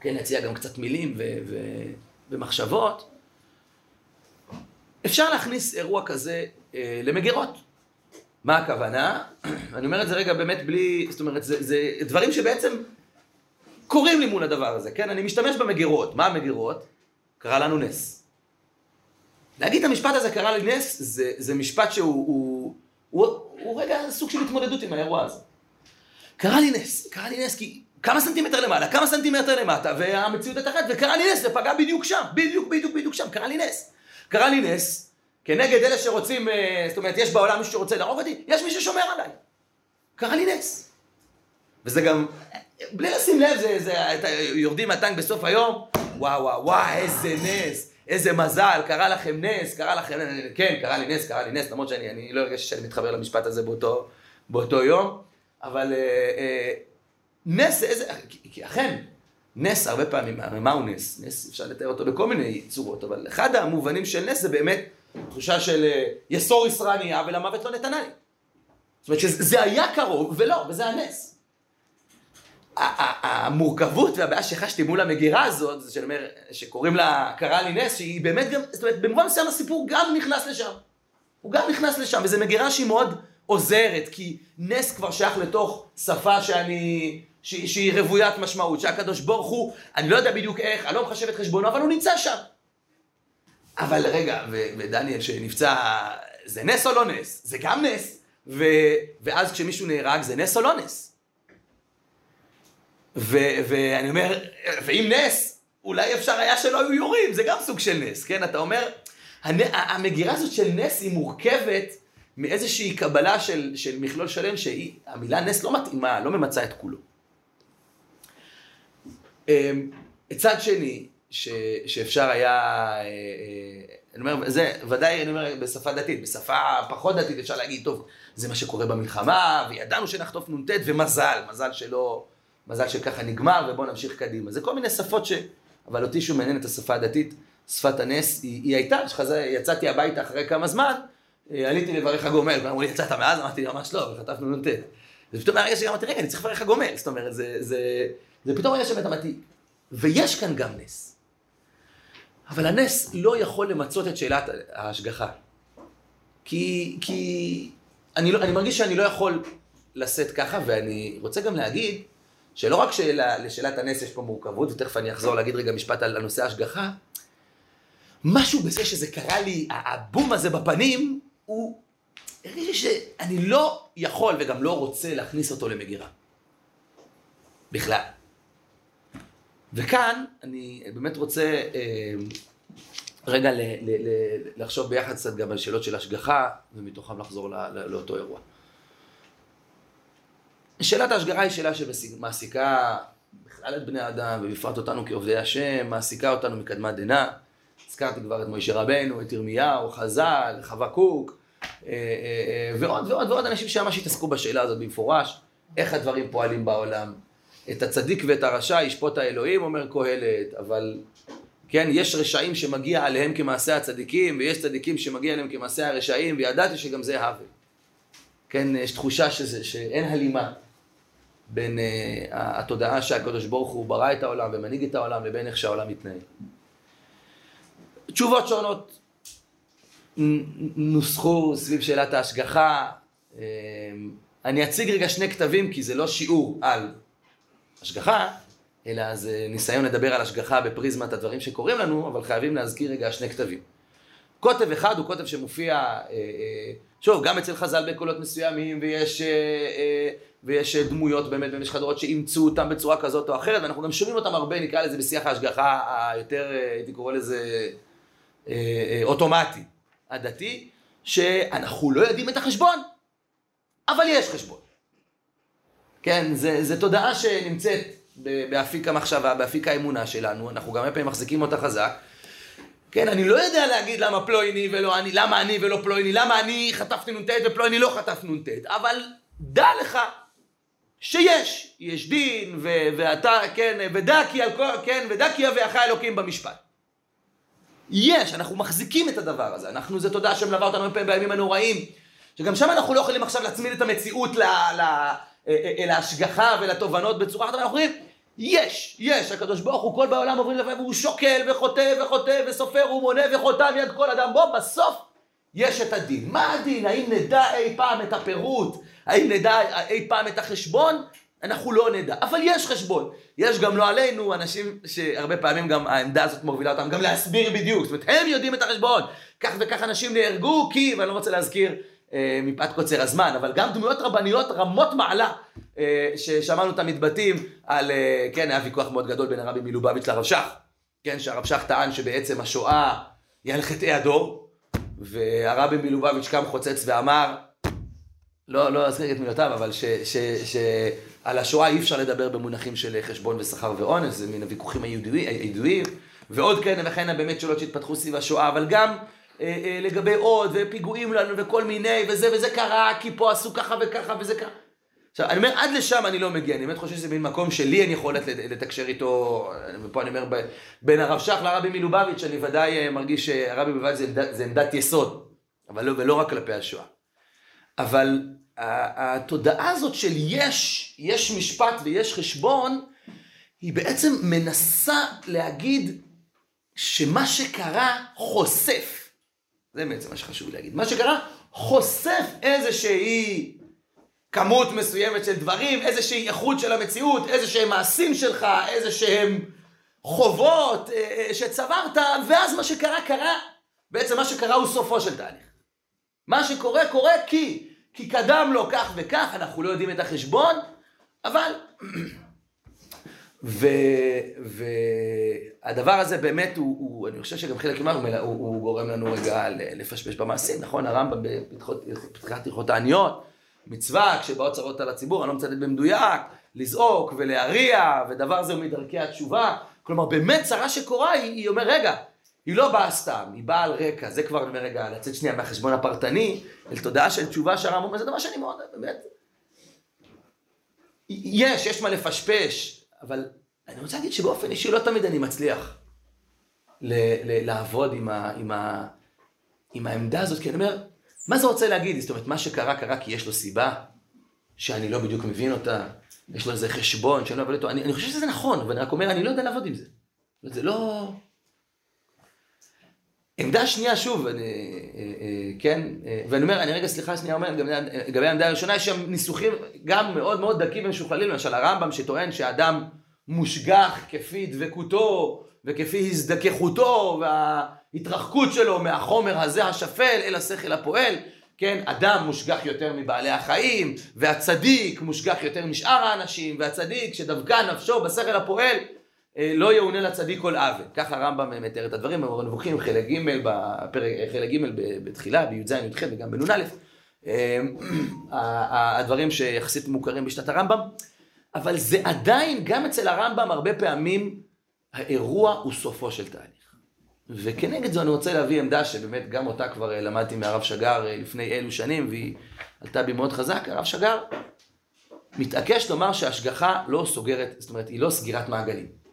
כן, להציע גם קצת מילים ו... ו... ומחשבות. אפשר להכניס אירוע כזה אה, למגירות. מה הכוונה? אני אומר את זה רגע באמת בלי, זאת אומרת, זה, זה דברים שבעצם קורים לי מול הדבר הזה, כן? אני משתמש במגירות. מה המגירות? קרה לנו נס. להגיד את המשפט הזה קרה לי נס, זה, זה משפט שהוא הוא, הוא, הוא, הוא רגע סוג של התמודדות עם האירוע הזה. קרה לי נס, קרה לי נס כי כמה סנטימטר למעלה, כמה סנטימטר למטה, והמציאות הייתה אחת, וקרה לי נס, זה פגע בדיוק שם, בדיוק, בדיוק, בדיוק שם, קרה לי נס. קרה לי נס, כנגד אלה שרוצים, אה, זאת אומרת, יש בעולם מישהו שרוצה להרוג אותי, יש מי ששומר עליי. קרה לי נס. וזה גם, בלי לשים לב, זה, זה, זה יורדים מהטנק בסוף היום, וואו וואו וואו, איזה נס, איזה מזל, קרה לכם נס, קרה לכם, כן, קרה לי נס, קרה לי נס, למרות שאני אני לא הרגשתי שאני מתחבר למשפט הזה באותו, באותו יום, אבל אה, אה, נס, איזה, כי, כי אכן, נס הרבה פעמים, הרי מהו נס? נס אפשר לתאר אותו בכל מיני צורות, אבל אחד המובנים של נס זה באמת תחושה של אה, יסור ישרה נהיה ולמוות לא נתנה לי. זאת אומרת שזה היה קרוב ולא, וזה הנס. המורכבות והבעיה שחשתי מול המגירה הזאת, זה שאני אומר, שקוראים לה קרה לי נס, שהיא באמת גם, זאת אומרת, במובן מסוים הסיפור גם נכנס לשם. הוא גם נכנס לשם, וזו מגירה שהיא מאוד עוזרת, כי נס כבר שייך לתוך שפה שאני, שהיא, שהיא רוויית משמעות, שהקדוש ברוך הוא, אני לא יודע בדיוק איך, אני לא מחשב את חשבונו, אבל הוא נמצא שם. אבל רגע, ודניאל שנפצע, זה נס או לא נס? זה גם נס. ו, ואז כשמישהו נהרג, זה נס או לא נס? ו, ואני אומר, ואם נס, אולי אפשר היה שלא היו יורים, זה גם סוג של נס, כן? אתה אומר, המגירה הזאת של נס היא מורכבת מאיזושהי קבלה של, של מכלול שלם, שהמילה נס לא מתאימה, לא ממצה את כולו. אמ, צד שני, ש, שאפשר היה, אה, אה, אני אומר, זה ודאי, אני אומר, בשפה דתית, בשפה פחות דתית אפשר להגיד, טוב, זה מה שקורה במלחמה, וידענו שנחטוף נ"ט, ומזל, מזל שלא, מזל שככה נגמר, ובואו נמשיך קדימה. זה כל מיני שפות ש... אבל אותי שהוא מעניין את השפה הדתית, שפת הנס, היא, היא הייתה, שחזה, יצאתי הביתה אחרי כמה זמן, אה, עליתי לברך הגומל, ואמרו לי, יצאת מאז? אמרתי, ממש לא, וחטפנו נ"ט. ופתאום מהרגע שגם אמרתי, רגע, אני צריך לברך הגומל, זאת אומרת, זה, זה, זה פתאום היה שבאמת אמרתי, ויש כאן גם נס. אבל הנס לא יכול למצות את שאלת ההשגחה. כי, כי אני, לא, אני מרגיש שאני לא יכול לשאת ככה, ואני רוצה גם להגיד שלא רק שאלה, לשאלת הנס יש פה מורכבות, ותכף אני אחזור להגיד רגע משפט על הנושא ההשגחה, משהו בזה שזה קרה לי, הבום הזה בפנים, הוא הרגיש לי שאני לא יכול וגם לא רוצה להכניס אותו למגירה. בכלל. וכאן אני באמת רוצה אה, רגע ל, ל, ל, לחשוב ביחד קצת גם על שאלות של השגחה, ומתוכם לחזור לא, לא, לאותו אירוע. שאלת ההשגחה היא שאלה שמעסיקה בכלל את בני האדם, ובפרט אותנו כעובדי השם, מעסיקה אותנו מקדמת דנא. הזכרתי כבר את מוישה רבנו, את ירמיהו, חז"ל, חבקוק, אה, אה, ועוד ועוד ועוד אנשים שממש התעסקו בשאלה הזאת במפורש, איך הדברים פועלים בעולם. את הצדיק ואת הרשע ישפוט האלוהים, אומר קהלת, אבל כן, יש רשעים שמגיע עליהם כמעשה הצדיקים, ויש צדיקים שמגיע עליהם כמעשה הרשעים, וידעתי שגם זה הווה. כן, יש תחושה שזה, שאין הלימה בין uh, התודעה שהקדוש ברוך הוא ברא את העולם ומנהיג את העולם לבין איך שהעולם מתנהל. תשובות שונות נוסחו סביב שאלת ההשגחה. אמ, אני אציג רגע שני כתבים כי זה לא שיעור על השגחה, אלא זה ניסיון לדבר על השגחה בפריזמת הדברים שקורים לנו, אבל חייבים להזכיר רגע שני כתבים. קוטב אחד הוא קוטב שמופיע, אה, אה, שוב, גם אצל חז"ל בקולות מסוימים, ויש, אה, ויש דמויות באמת במשך הדורות שאימצו אותם בצורה כזאת או אחרת, ואנחנו גם שומעים אותם הרבה, נקרא לזה בשיח ההשגחה היותר, הייתי קורא לזה אוטומטי, הדתי, שאנחנו לא יודעים את החשבון, אבל יש חשבון. כן, זה תודעה שנמצאת באפיק המחשבה, באפיק האמונה שלנו, אנחנו גם הרבה פעמים מחזיקים אותה חזק. כן, אני לא יודע להגיד למה פלויני ולא אני, למה אני ולא פלויני, למה אני חטפתי נ"ט ופלויני לא חטף נ"ט, אבל דע לך שיש, יש דין, ו- ואתה, כן, ודע כי על כל, כן, ודע כי יביאך אלוקים במשפט. יש, אנחנו מחזיקים את הדבר הזה, אנחנו, זו תודעה שמלווה אותנו הרבה בימים הנוראים, שגם שם אנחנו לא יכולים עכשיו להצמיד את המציאות ל... ל- אל ההשגחה ולתובנות בצורה אחת, אנחנו אומרים, יש, יש, הקדוש ברוך הוא כל בעולם עוברים לבד והוא שוקל וחוטא וחוטא וסופר ומונה וחותם יד כל אדם, בוא בסוף יש את הדין. מה הדין? האם נדע אי פעם את הפירוט? האם נדע אי פעם את החשבון? אנחנו לא נדע, אבל יש חשבון. יש גם לא עלינו אנשים שהרבה פעמים גם העמדה הזאת מובילה אותם גם להסביר בדיוק. זאת אומרת, הם יודעים את החשבון. כך וכך אנשים נהרגו כי, ואני לא רוצה להזכיר אה, מפאת קוצר הזמן, אבל גם דמויות רבניות רמות מעלה, אה, ששמענו את המתבטאים על, אה, כן, היה ויכוח מאוד גדול בין הרבי מלובביץ' לרב שך, כן, שהרב שך טען שבעצם השואה היא על חטאי הדור, והרבי מלובביץ' קם חוצץ ואמר, לא, לא אזכיר את מילותיו, אבל שעל השואה אי אפשר לדבר במונחים של חשבון ושכר ואונס, זה מן הוויכוחים הידועים, ועוד כהנה וכהנה באמת שאלות שהתפתחו סביב השואה, אבל גם אה, אה, לגבי עוד, ופיגועים לנו, וכל מיני, וזה וזה קרה, כי פה עשו ככה וככה וזה ככה. עכשיו, אני אומר, עד לשם אני לא מגיע, אני באמת חושב שזה מין מקום שלי אין יכולת לתקשר איתו, ופה אני אומר, בין הרב שך לרבי מלובביץ', אני ודאי אה, מרגיש שהרבי מלובביץ' זה עמדת יסוד, אבל לא, ולא רק כלפי השואה. אבל התודעה הזאת של יש, יש משפט ויש חשבון, היא בעצם מנסה להגיד שמה שקרה חושף. זה בעצם מה שחשוב להגיד. מה שקרה, חושף איזושהי כמות מסוימת של דברים, איזושהי איכות של המציאות, איזה שהם מעשים שלך, איזה שהם חובות אה, אה, שצברת, ואז מה שקרה, קרה. בעצם מה שקרה הוא סופו של תהליך. מה שקורה, קורה כי, כי קדם לו כך וכך, אנחנו לא יודעים את החשבון, אבל והדבר הזה באמת הוא, הוא, אני חושב שגם חלק ממנו הוא, הוא גורם לנו רגע לפשפש במעשים, נכון? הרמב"ם בפתיחת הלכות העניות, מצווה כשבאות צרות על הציבור, אני לא מצטט במדויק, לזעוק ולהריע, ודבר זה הוא מדרכי התשובה. כלומר, באמת צרה שקורה, היא, היא אומר, רגע, היא לא באה סתם, היא באה על רקע, זה כבר, אני רגע, לצאת שנייה מהחשבון הפרטני, אל תודעה של תשובה שהרמב"ם זה דבר שאני מאוד, באמת, יש, יש מה לפשפש, אבל אני רוצה להגיד שבאופן אישי לא תמיד אני מצליח ל- ל- לעבוד עם, ה- עם, ה- עם העמדה הזאת, כי אני אומר, מה זה רוצה להגיד? זאת אומרת, מה שקרה, קרה כי יש לו סיבה, שאני לא בדיוק מבין אותה, יש לו איזה חשבון שאני לא מבין אותו, אני, אני חושב שזה נכון, אבל אני רק אומר, אני לא יודע לעבוד עם זה. זה לא... עמדה שנייה, שוב, אני, אה, אה, כן, אה, ואני אומר, אני רגע, סליחה שנייה, אומר, לגבי העמדה הראשונה, יש שם ניסוחים גם מאוד מאוד דקים ומשוכללים, למשל הרמב"ם שטוען שאדם מושגח כפי דבקותו וכפי הזדככותו וההתרחקות שלו מהחומר הזה השפל אל השכל הפועל, כן, אדם מושגח יותר מבעלי החיים, והצדיק מושגח יותר משאר האנשים, והצדיק שדבקה נפשו בשכל הפועל, אה, לא יאונה לצדיק כל עוול. ככה הרמב"ם מתאר את הדברים, במורה נבוכים, חלק ג' בפרק, חלק ג' בתחילה, בי"ז, י"ח וגם בנ"א. אה, הדברים שיחסית מוכרים בשנת הרמב"ם, אבל זה עדיין, גם אצל הרמב"ם, הרבה פעמים האירוע הוא סופו של תהליך. וכנגד זה אני רוצה להביא עמדה שבאמת גם אותה כבר אה, למדתי מהרב שגר לפני אילו שנים, והיא עלתה בי מאוד חזק. הרב שגר מתעקש לומר שהשגחה לא סוגרת, זאת אומרת, היא לא סגירת מעגלים.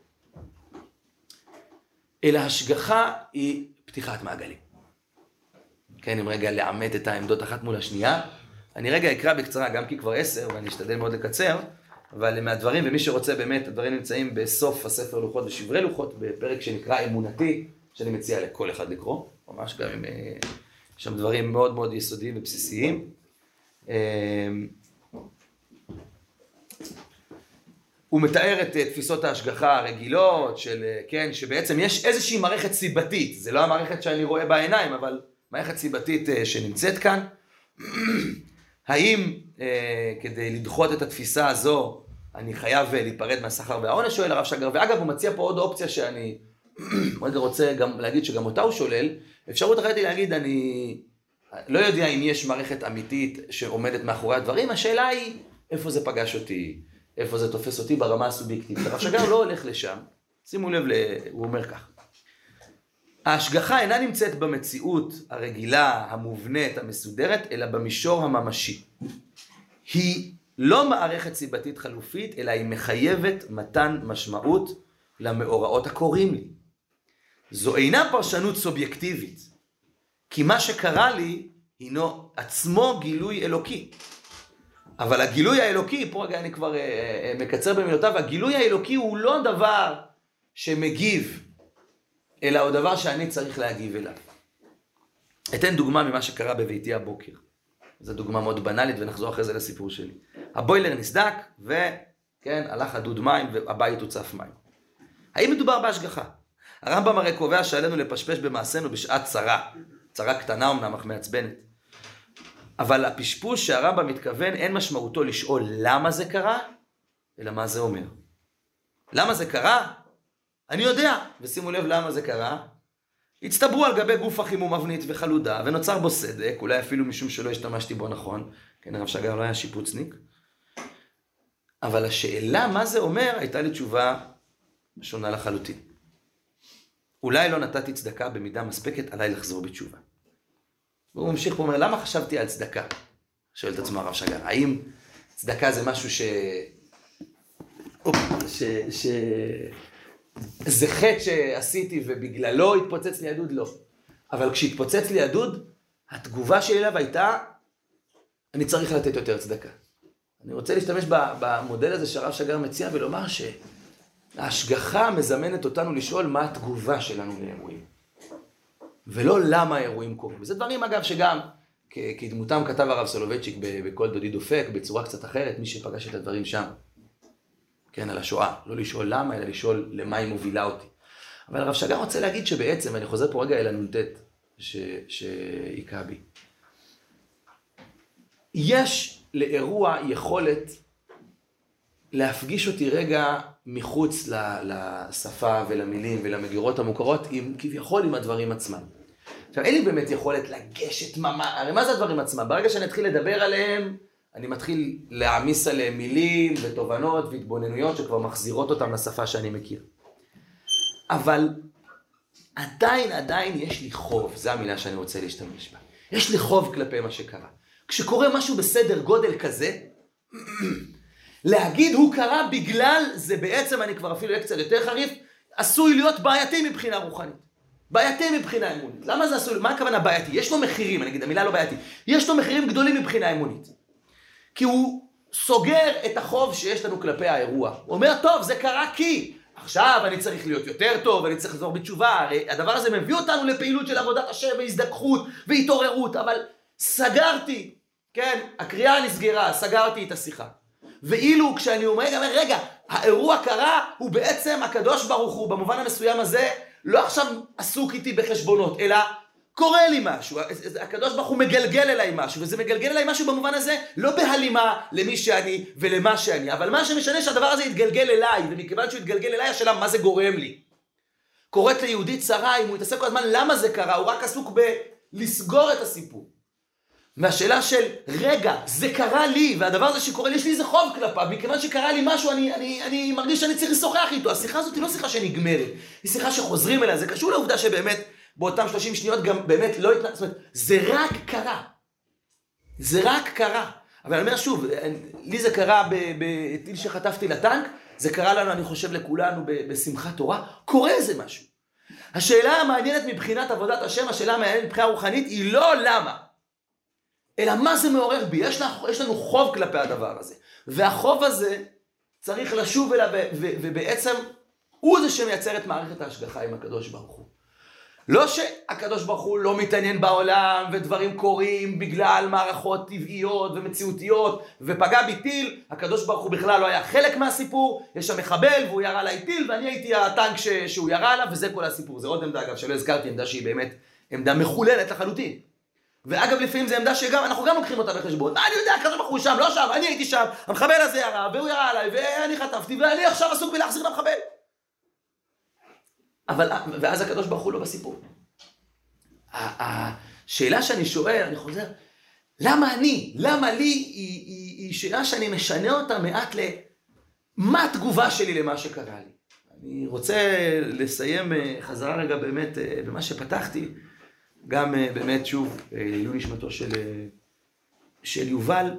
אלא השגחה היא פתיחת מעגלים. כן, אם רגע לעמת את העמדות אחת מול השנייה. אני רגע אקרא בקצרה, גם כי כבר עשר, ואני אשתדל מאוד לקצר, אבל מהדברים, ומי שרוצה באמת, הדברים נמצאים בסוף הספר לוחות ושברי לוחות, בפרק שנקרא אמונתי, שאני מציע לכל אחד לקרוא, ממש גם עם... אה, שם דברים מאוד מאוד יסודיים ובסיסיים. אה, הוא מתאר את אה, תפיסות ההשגחה הרגילות של, כן, שבעצם יש איזושהי מערכת סיבתית, זה לא המערכת שאני רואה בעיניים, אבל מערכת סיבתית שנמצאת כאן. האם אה, כדי לדחות את התפיסה הזו אני חייב להיפרד מהשכר והעונש, שואל הרב שגר, ואגב הוא מציע פה עוד אופציה שאני רגע רוצה גם להגיד שגם אותה הוא שולל, אפשרות אחרת היא להגיד אני לא יודע אם יש מערכת אמיתית שעומדת מאחורי הדברים, השאלה היא איפה זה פגש אותי, איפה זה תופס אותי ברמה הסובייקטיבית. הרב שגר לא הולך לשם, שימו לב, הוא אומר כך. ההשגחה אינה נמצאת במציאות הרגילה, המובנית, המסודרת, אלא במישור הממשי. היא לא מערכת סיבתית חלופית, אלא היא מחייבת מתן משמעות למאורעות הקורים לי. זו אינה פרשנות סובייקטיבית, כי מה שקרה לי הינו עצמו גילוי אלוקי. אבל הגילוי האלוקי, פה רגע אני כבר אה, אה, מקצר במילותיו, הגילוי האלוקי הוא לא דבר שמגיב, אלא הוא דבר שאני צריך להגיב אליו. אתן דוגמה ממה שקרה בביתי הבוקר. זו דוגמה מאוד בנאלית ונחזור אחרי זה לסיפור שלי. הבוילר נסדק וכן, הלך הדוד מים והבית הוצף מים. האם מדובר בהשגחה? הרמב"ם הרי קובע שעלינו לפשפש במעשינו בשעת צרה. צרה קטנה אמנם, אך מעצבנת. אבל הפשפוש שהרמב"ם מתכוון, אין משמעותו לשאול למה זה קרה, אלא מה זה אומר. למה זה קרה? אני יודע, ושימו לב למה זה קרה. הצטברו על גבי גוף החימום אבנית וחלודה, ונוצר בו סדק, אולי אפילו משום שלא השתמשתי בו נכון, כן, הרב שגר לא היה שיפוצניק. אבל השאלה מה זה אומר, הייתה לי תשובה שונה לחלוטין. אולי לא נתתי צדקה במידה מספקת, עליי לחזור בתשובה. והוא ממשיך ואומר, למה חשבתי על צדקה? שואל את עצמו הרב שגר, האם צדקה זה משהו ש... אופ, ש... ש... זה חטא שעשיתי ובגללו התפוצץ לי הדוד? לא. אבל כשהתפוצץ לי הדוד, התגובה שלי אליו הייתה, אני צריך לתת יותר צדקה. אני רוצה להשתמש במודל הזה שהרב שגר מציע ולומר שההשגחה מזמנת אותנו לשאול מה התגובה שלנו לאירועים. ולא למה האירועים קורים. וזה דברים אגב שגם כדמותם כתב הרב סולובייצ'יק בכל דודי דופק בצורה קצת אחרת, מי שפגש את הדברים שם. כן, על השואה. לא לשאול למה, אלא לשאול למה היא מובילה אותי. אבל הרב שגר רוצה להגיד שבעצם, אני חוזר פה רגע אל הנ"ט שהיכה בי. יש לאירוע יכולת להפגיש אותי רגע מחוץ לשפה ולמילים ולמגירות המוכרות, עם, כביכול עם הדברים עצמם. עכשיו, אין לי באמת יכולת לגשת ממש, הרי מה זה הדברים עצמם? ברגע שאני אתחיל לדבר עליהם, אני מתחיל להעמיס עליהם מילים ותובנות והתבוננויות שכבר מחזירות אותם לשפה שאני מכיר. אבל עדיין, עדיין יש לי חוב, זו המילה שאני רוצה להשתמש בה. יש לי חוב כלפי מה שקרה. כשקורה משהו בסדר גודל כזה, להגיד הוא קרה בגלל, זה בעצם, אני כבר אפילו אהיה קצת יותר חריף, עשוי להיות בעייתי מבחינה רוחנית. בעייתי מבחינה אמונית. למה זה עשוי, מה הכוונה בעייתי? יש לו מחירים, אני אגיד, המילה לא בעייתי. יש לו מחירים גדולים מבחינה אמונית. כי הוא סוגר את החוב שיש לנו כלפי האירוע. הוא אומר, טוב, זה קרה כי עכשיו אני צריך להיות יותר טוב, אני צריך לחזור בתשובה, הרי הדבר הזה מביא אותנו לפעילות של עבודת השם והזדככות והתעוררות, אבל סגרתי, כן, הקריאה נסגרה, סגרתי את השיחה. ואילו כשאני אומר, רגע, רגע, האירוע קרה, הוא בעצם הקדוש ברוך הוא, במובן המסוים הזה, לא עכשיו עסוק איתי בחשבונות, אלא קורה לי משהו, הקדוש ברוך הוא מגלגל אליי משהו, וזה מגלגל אליי משהו במובן הזה לא בהלימה למי שאני ולמה שאני, אבל מה שמשנה שהדבר הזה יתגלגל אליי, ומכיוון שהוא יתגלגל אליי, השאלה מה זה גורם לי. קורית ליהודי צרה, אם הוא יתעסק כל הזמן למה זה קרה, הוא רק עסוק בלסגור את הסיפור. מהשאלה של, רגע, זה קרה לי, והדבר הזה שקורה לי, יש לי איזה חוב כלפיו, מכיוון שקרה לי משהו, אני, אני, אני מרגיש שאני צריך לשוחח איתו. השיחה הזאת היא לא שיחה שנגמרת, היא שיחה שחוזרים אליה, זה קשור לעובדה שבאמת באותם 30 שניות גם באמת לא התנ... זאת אומרת, זה רק קרה. זה רק קרה. אבל אני אומר שוב, לי זה קרה בטיל שחטפתי לטנק, זה קרה לנו, אני חושב, לכולנו בשמחת תורה, קורה איזה משהו. השאלה המעניינת מבחינת עבודת השם, השאלה המעניינת מבחינה רוחנית, היא לא למה, אלא מה זה מעורר בי. יש לנו, יש לנו חוב כלפי הדבר הזה. והחוב הזה צריך לשוב אליו, ובעצם הוא זה שמייצר את מערכת ההשגחה עם הקדוש ברוך הוא. לא שהקדוש ברוך הוא לא מתעניין בעולם ודברים קורים בגלל מערכות טבעיות ומציאותיות ופגע בי טיל, הקדוש ברוך הוא בכלל לא היה חלק מהסיפור, יש שם מחבל והוא ירה עליי טיל ואני הייתי הטנק ש... שהוא ירה עליו וזה כל הסיפור. זה עוד עמדה אגב שלא הזכרתי, עמדה שהיא באמת עמדה מחוללת לחלוטין. ואגב לפעמים זו עמדה שגם, אנחנו גם לוקחים אותה בחשבון. מה אני יודע, ברוך הוא שם, לא שם, אני הייתי שם, המחבל הזה ירה והוא ירה עליי ואני חטפתי ואני עכשיו עסוק בלהחזיר למחבל. אבל, ואז הקדוש ברוך הוא לא בסיפור. השאלה שאני שואל, אני חוזר, למה אני? למה לי? היא, היא, היא שאלה שאני משנה אותה מעט ל... מה התגובה שלי למה שקרה לי? אני רוצה לסיים אה, חזרה רגע באמת אה, במה שפתחתי, גם אה, באמת שוב, לעילוי נשמתו של, של יובל.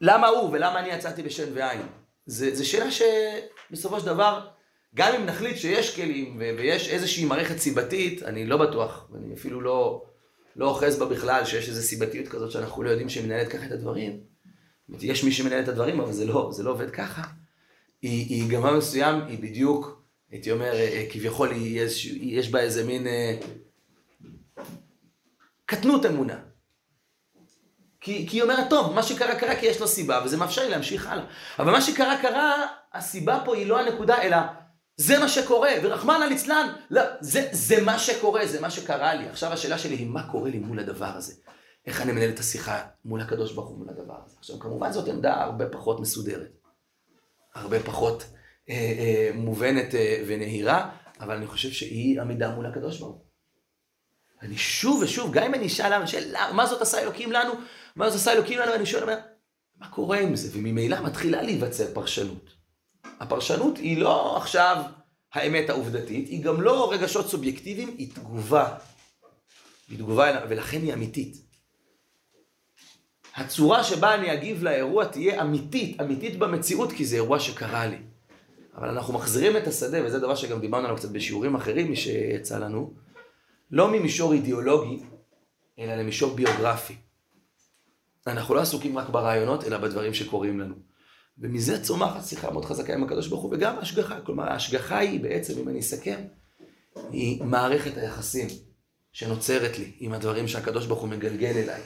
למה הוא ולמה אני יצאתי בשן ועין? זו שאלה שבסופו של דבר גם אם נחליט שיש כלים ויש איזושהי מערכת סיבתית, אני לא בטוח, ואני אפילו לא, לא אוחז בה בכלל, שיש איזו סיבתיות כזאת שאנחנו לא יודעים שהיא מנהלת ככה את הדברים. יש מי שמנהל את הדברים, אבל זה לא, זה לא עובד ככה. היא, היא גמר מסוים, היא בדיוק, הייתי אומר, אה, כביכול יש, יש בה איזה מין אה, קטנות אמונה. כי, כי היא אומרת, טוב, מה שקרה קרה כי יש לו סיבה, וזה מאפשר לי להמשיך הלאה. אבל מה שקרה קרה, הסיבה פה היא לא הנקודה, אלא זה מה שקורה, ורחמנא ליצלן, לא, זה, זה מה שקורה, זה מה שקרה לי. עכשיו השאלה שלי היא, מה קורה לי מול הדבר הזה? איך אני מנהל את השיחה מול הקדוש ברוך הוא מול הדבר הזה? עכשיו, כמובן זאת עמדה הרבה פחות מסודרת, הרבה פחות מובנת אה, ונהירה, אבל אני חושב שהיא עמידה מול הקדוש ברוך הוא. אני שוב ושוב, גם אם אני אשאל למה, מה זאת עשה אלוקים לנו? מה זאת עשה אלוקים לנו? אני שואל, מה קורה עם זה? וממילא מתחילה להיווצר פרשנות. הפרשנות היא לא עכשיו האמת העובדתית, היא גם לא רגשות סובייקטיביים, היא תגובה. היא תגובה, ולכן היא אמיתית. הצורה שבה אני אגיב לאירוע תהיה אמיתית, אמיתית במציאות, כי זה אירוע שקרה לי. אבל אנחנו מחזירים את השדה, וזה דבר שגם דיברנו עליו קצת בשיעורים אחרים, מי שיצא לנו, לא ממישור אידיאולוגי, אלא למישור ביוגרפי. אנחנו לא עסוקים רק ברעיונות, אלא בדברים שקורים לנו. ומזה צומחת שיחה מאוד חזקה עם הקדוש ברוך הוא, וגם השגחה. כלומר, ההשגחה היא בעצם, אם אני אסכם, היא מערכת היחסים שנוצרת לי עם הדברים שהקדוש ברוך הוא מגלגל אליי.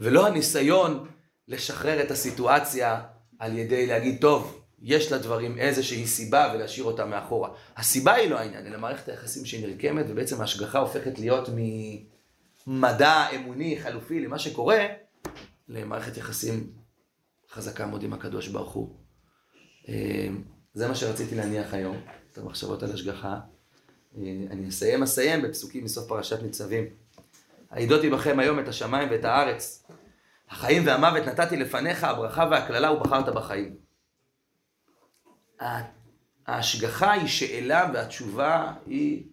ולא הניסיון לשחרר את הסיטואציה על ידי להגיד, טוב, יש לדברים איזושהי סיבה ולהשאיר אותה מאחורה. הסיבה היא לא העניין, אלא מערכת היחסים שהיא נרקמת, ובעצם ההשגחה הופכת להיות ממדע אמוני חלופי למה שקורה, למערכת יחסים חזקה מאוד עם הקדוש ברוך הוא. אה, זה מה שרציתי להניח היום, את המחשבות על השגחה. אה, אני אסיים אסיים בפסוקים מסוף פרשת ניצבים. העידותי בכם היום את השמיים ואת הארץ. החיים והמוות נתתי לפניך, הברכה והקללה ובחרת בחיים. ההשגחה היא שאלה והתשובה היא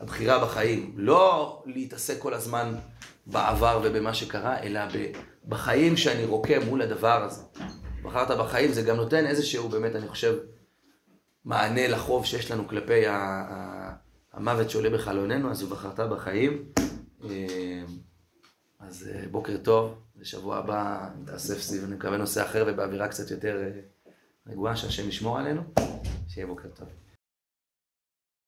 הבחירה בחיים. לא להתעסק כל הזמן בעבר ובמה שקרה, אלא בחיים שאני רוקם מול הדבר הזה. בחרת בחיים, זה גם נותן איזשהו, באמת, אני חושב, מענה לחוב שיש לנו כלפי המוות שעולה בחלוננו, אז הוא בחרת בחיים. אה, אז אה, בוקר טוב, בשבוע הבא נתאסף סביב, אני מקווה נושא אחר ובאווירה קצת יותר אה, רגועה, שהשם ישמור עלינו. שיהיה בוקר טוב.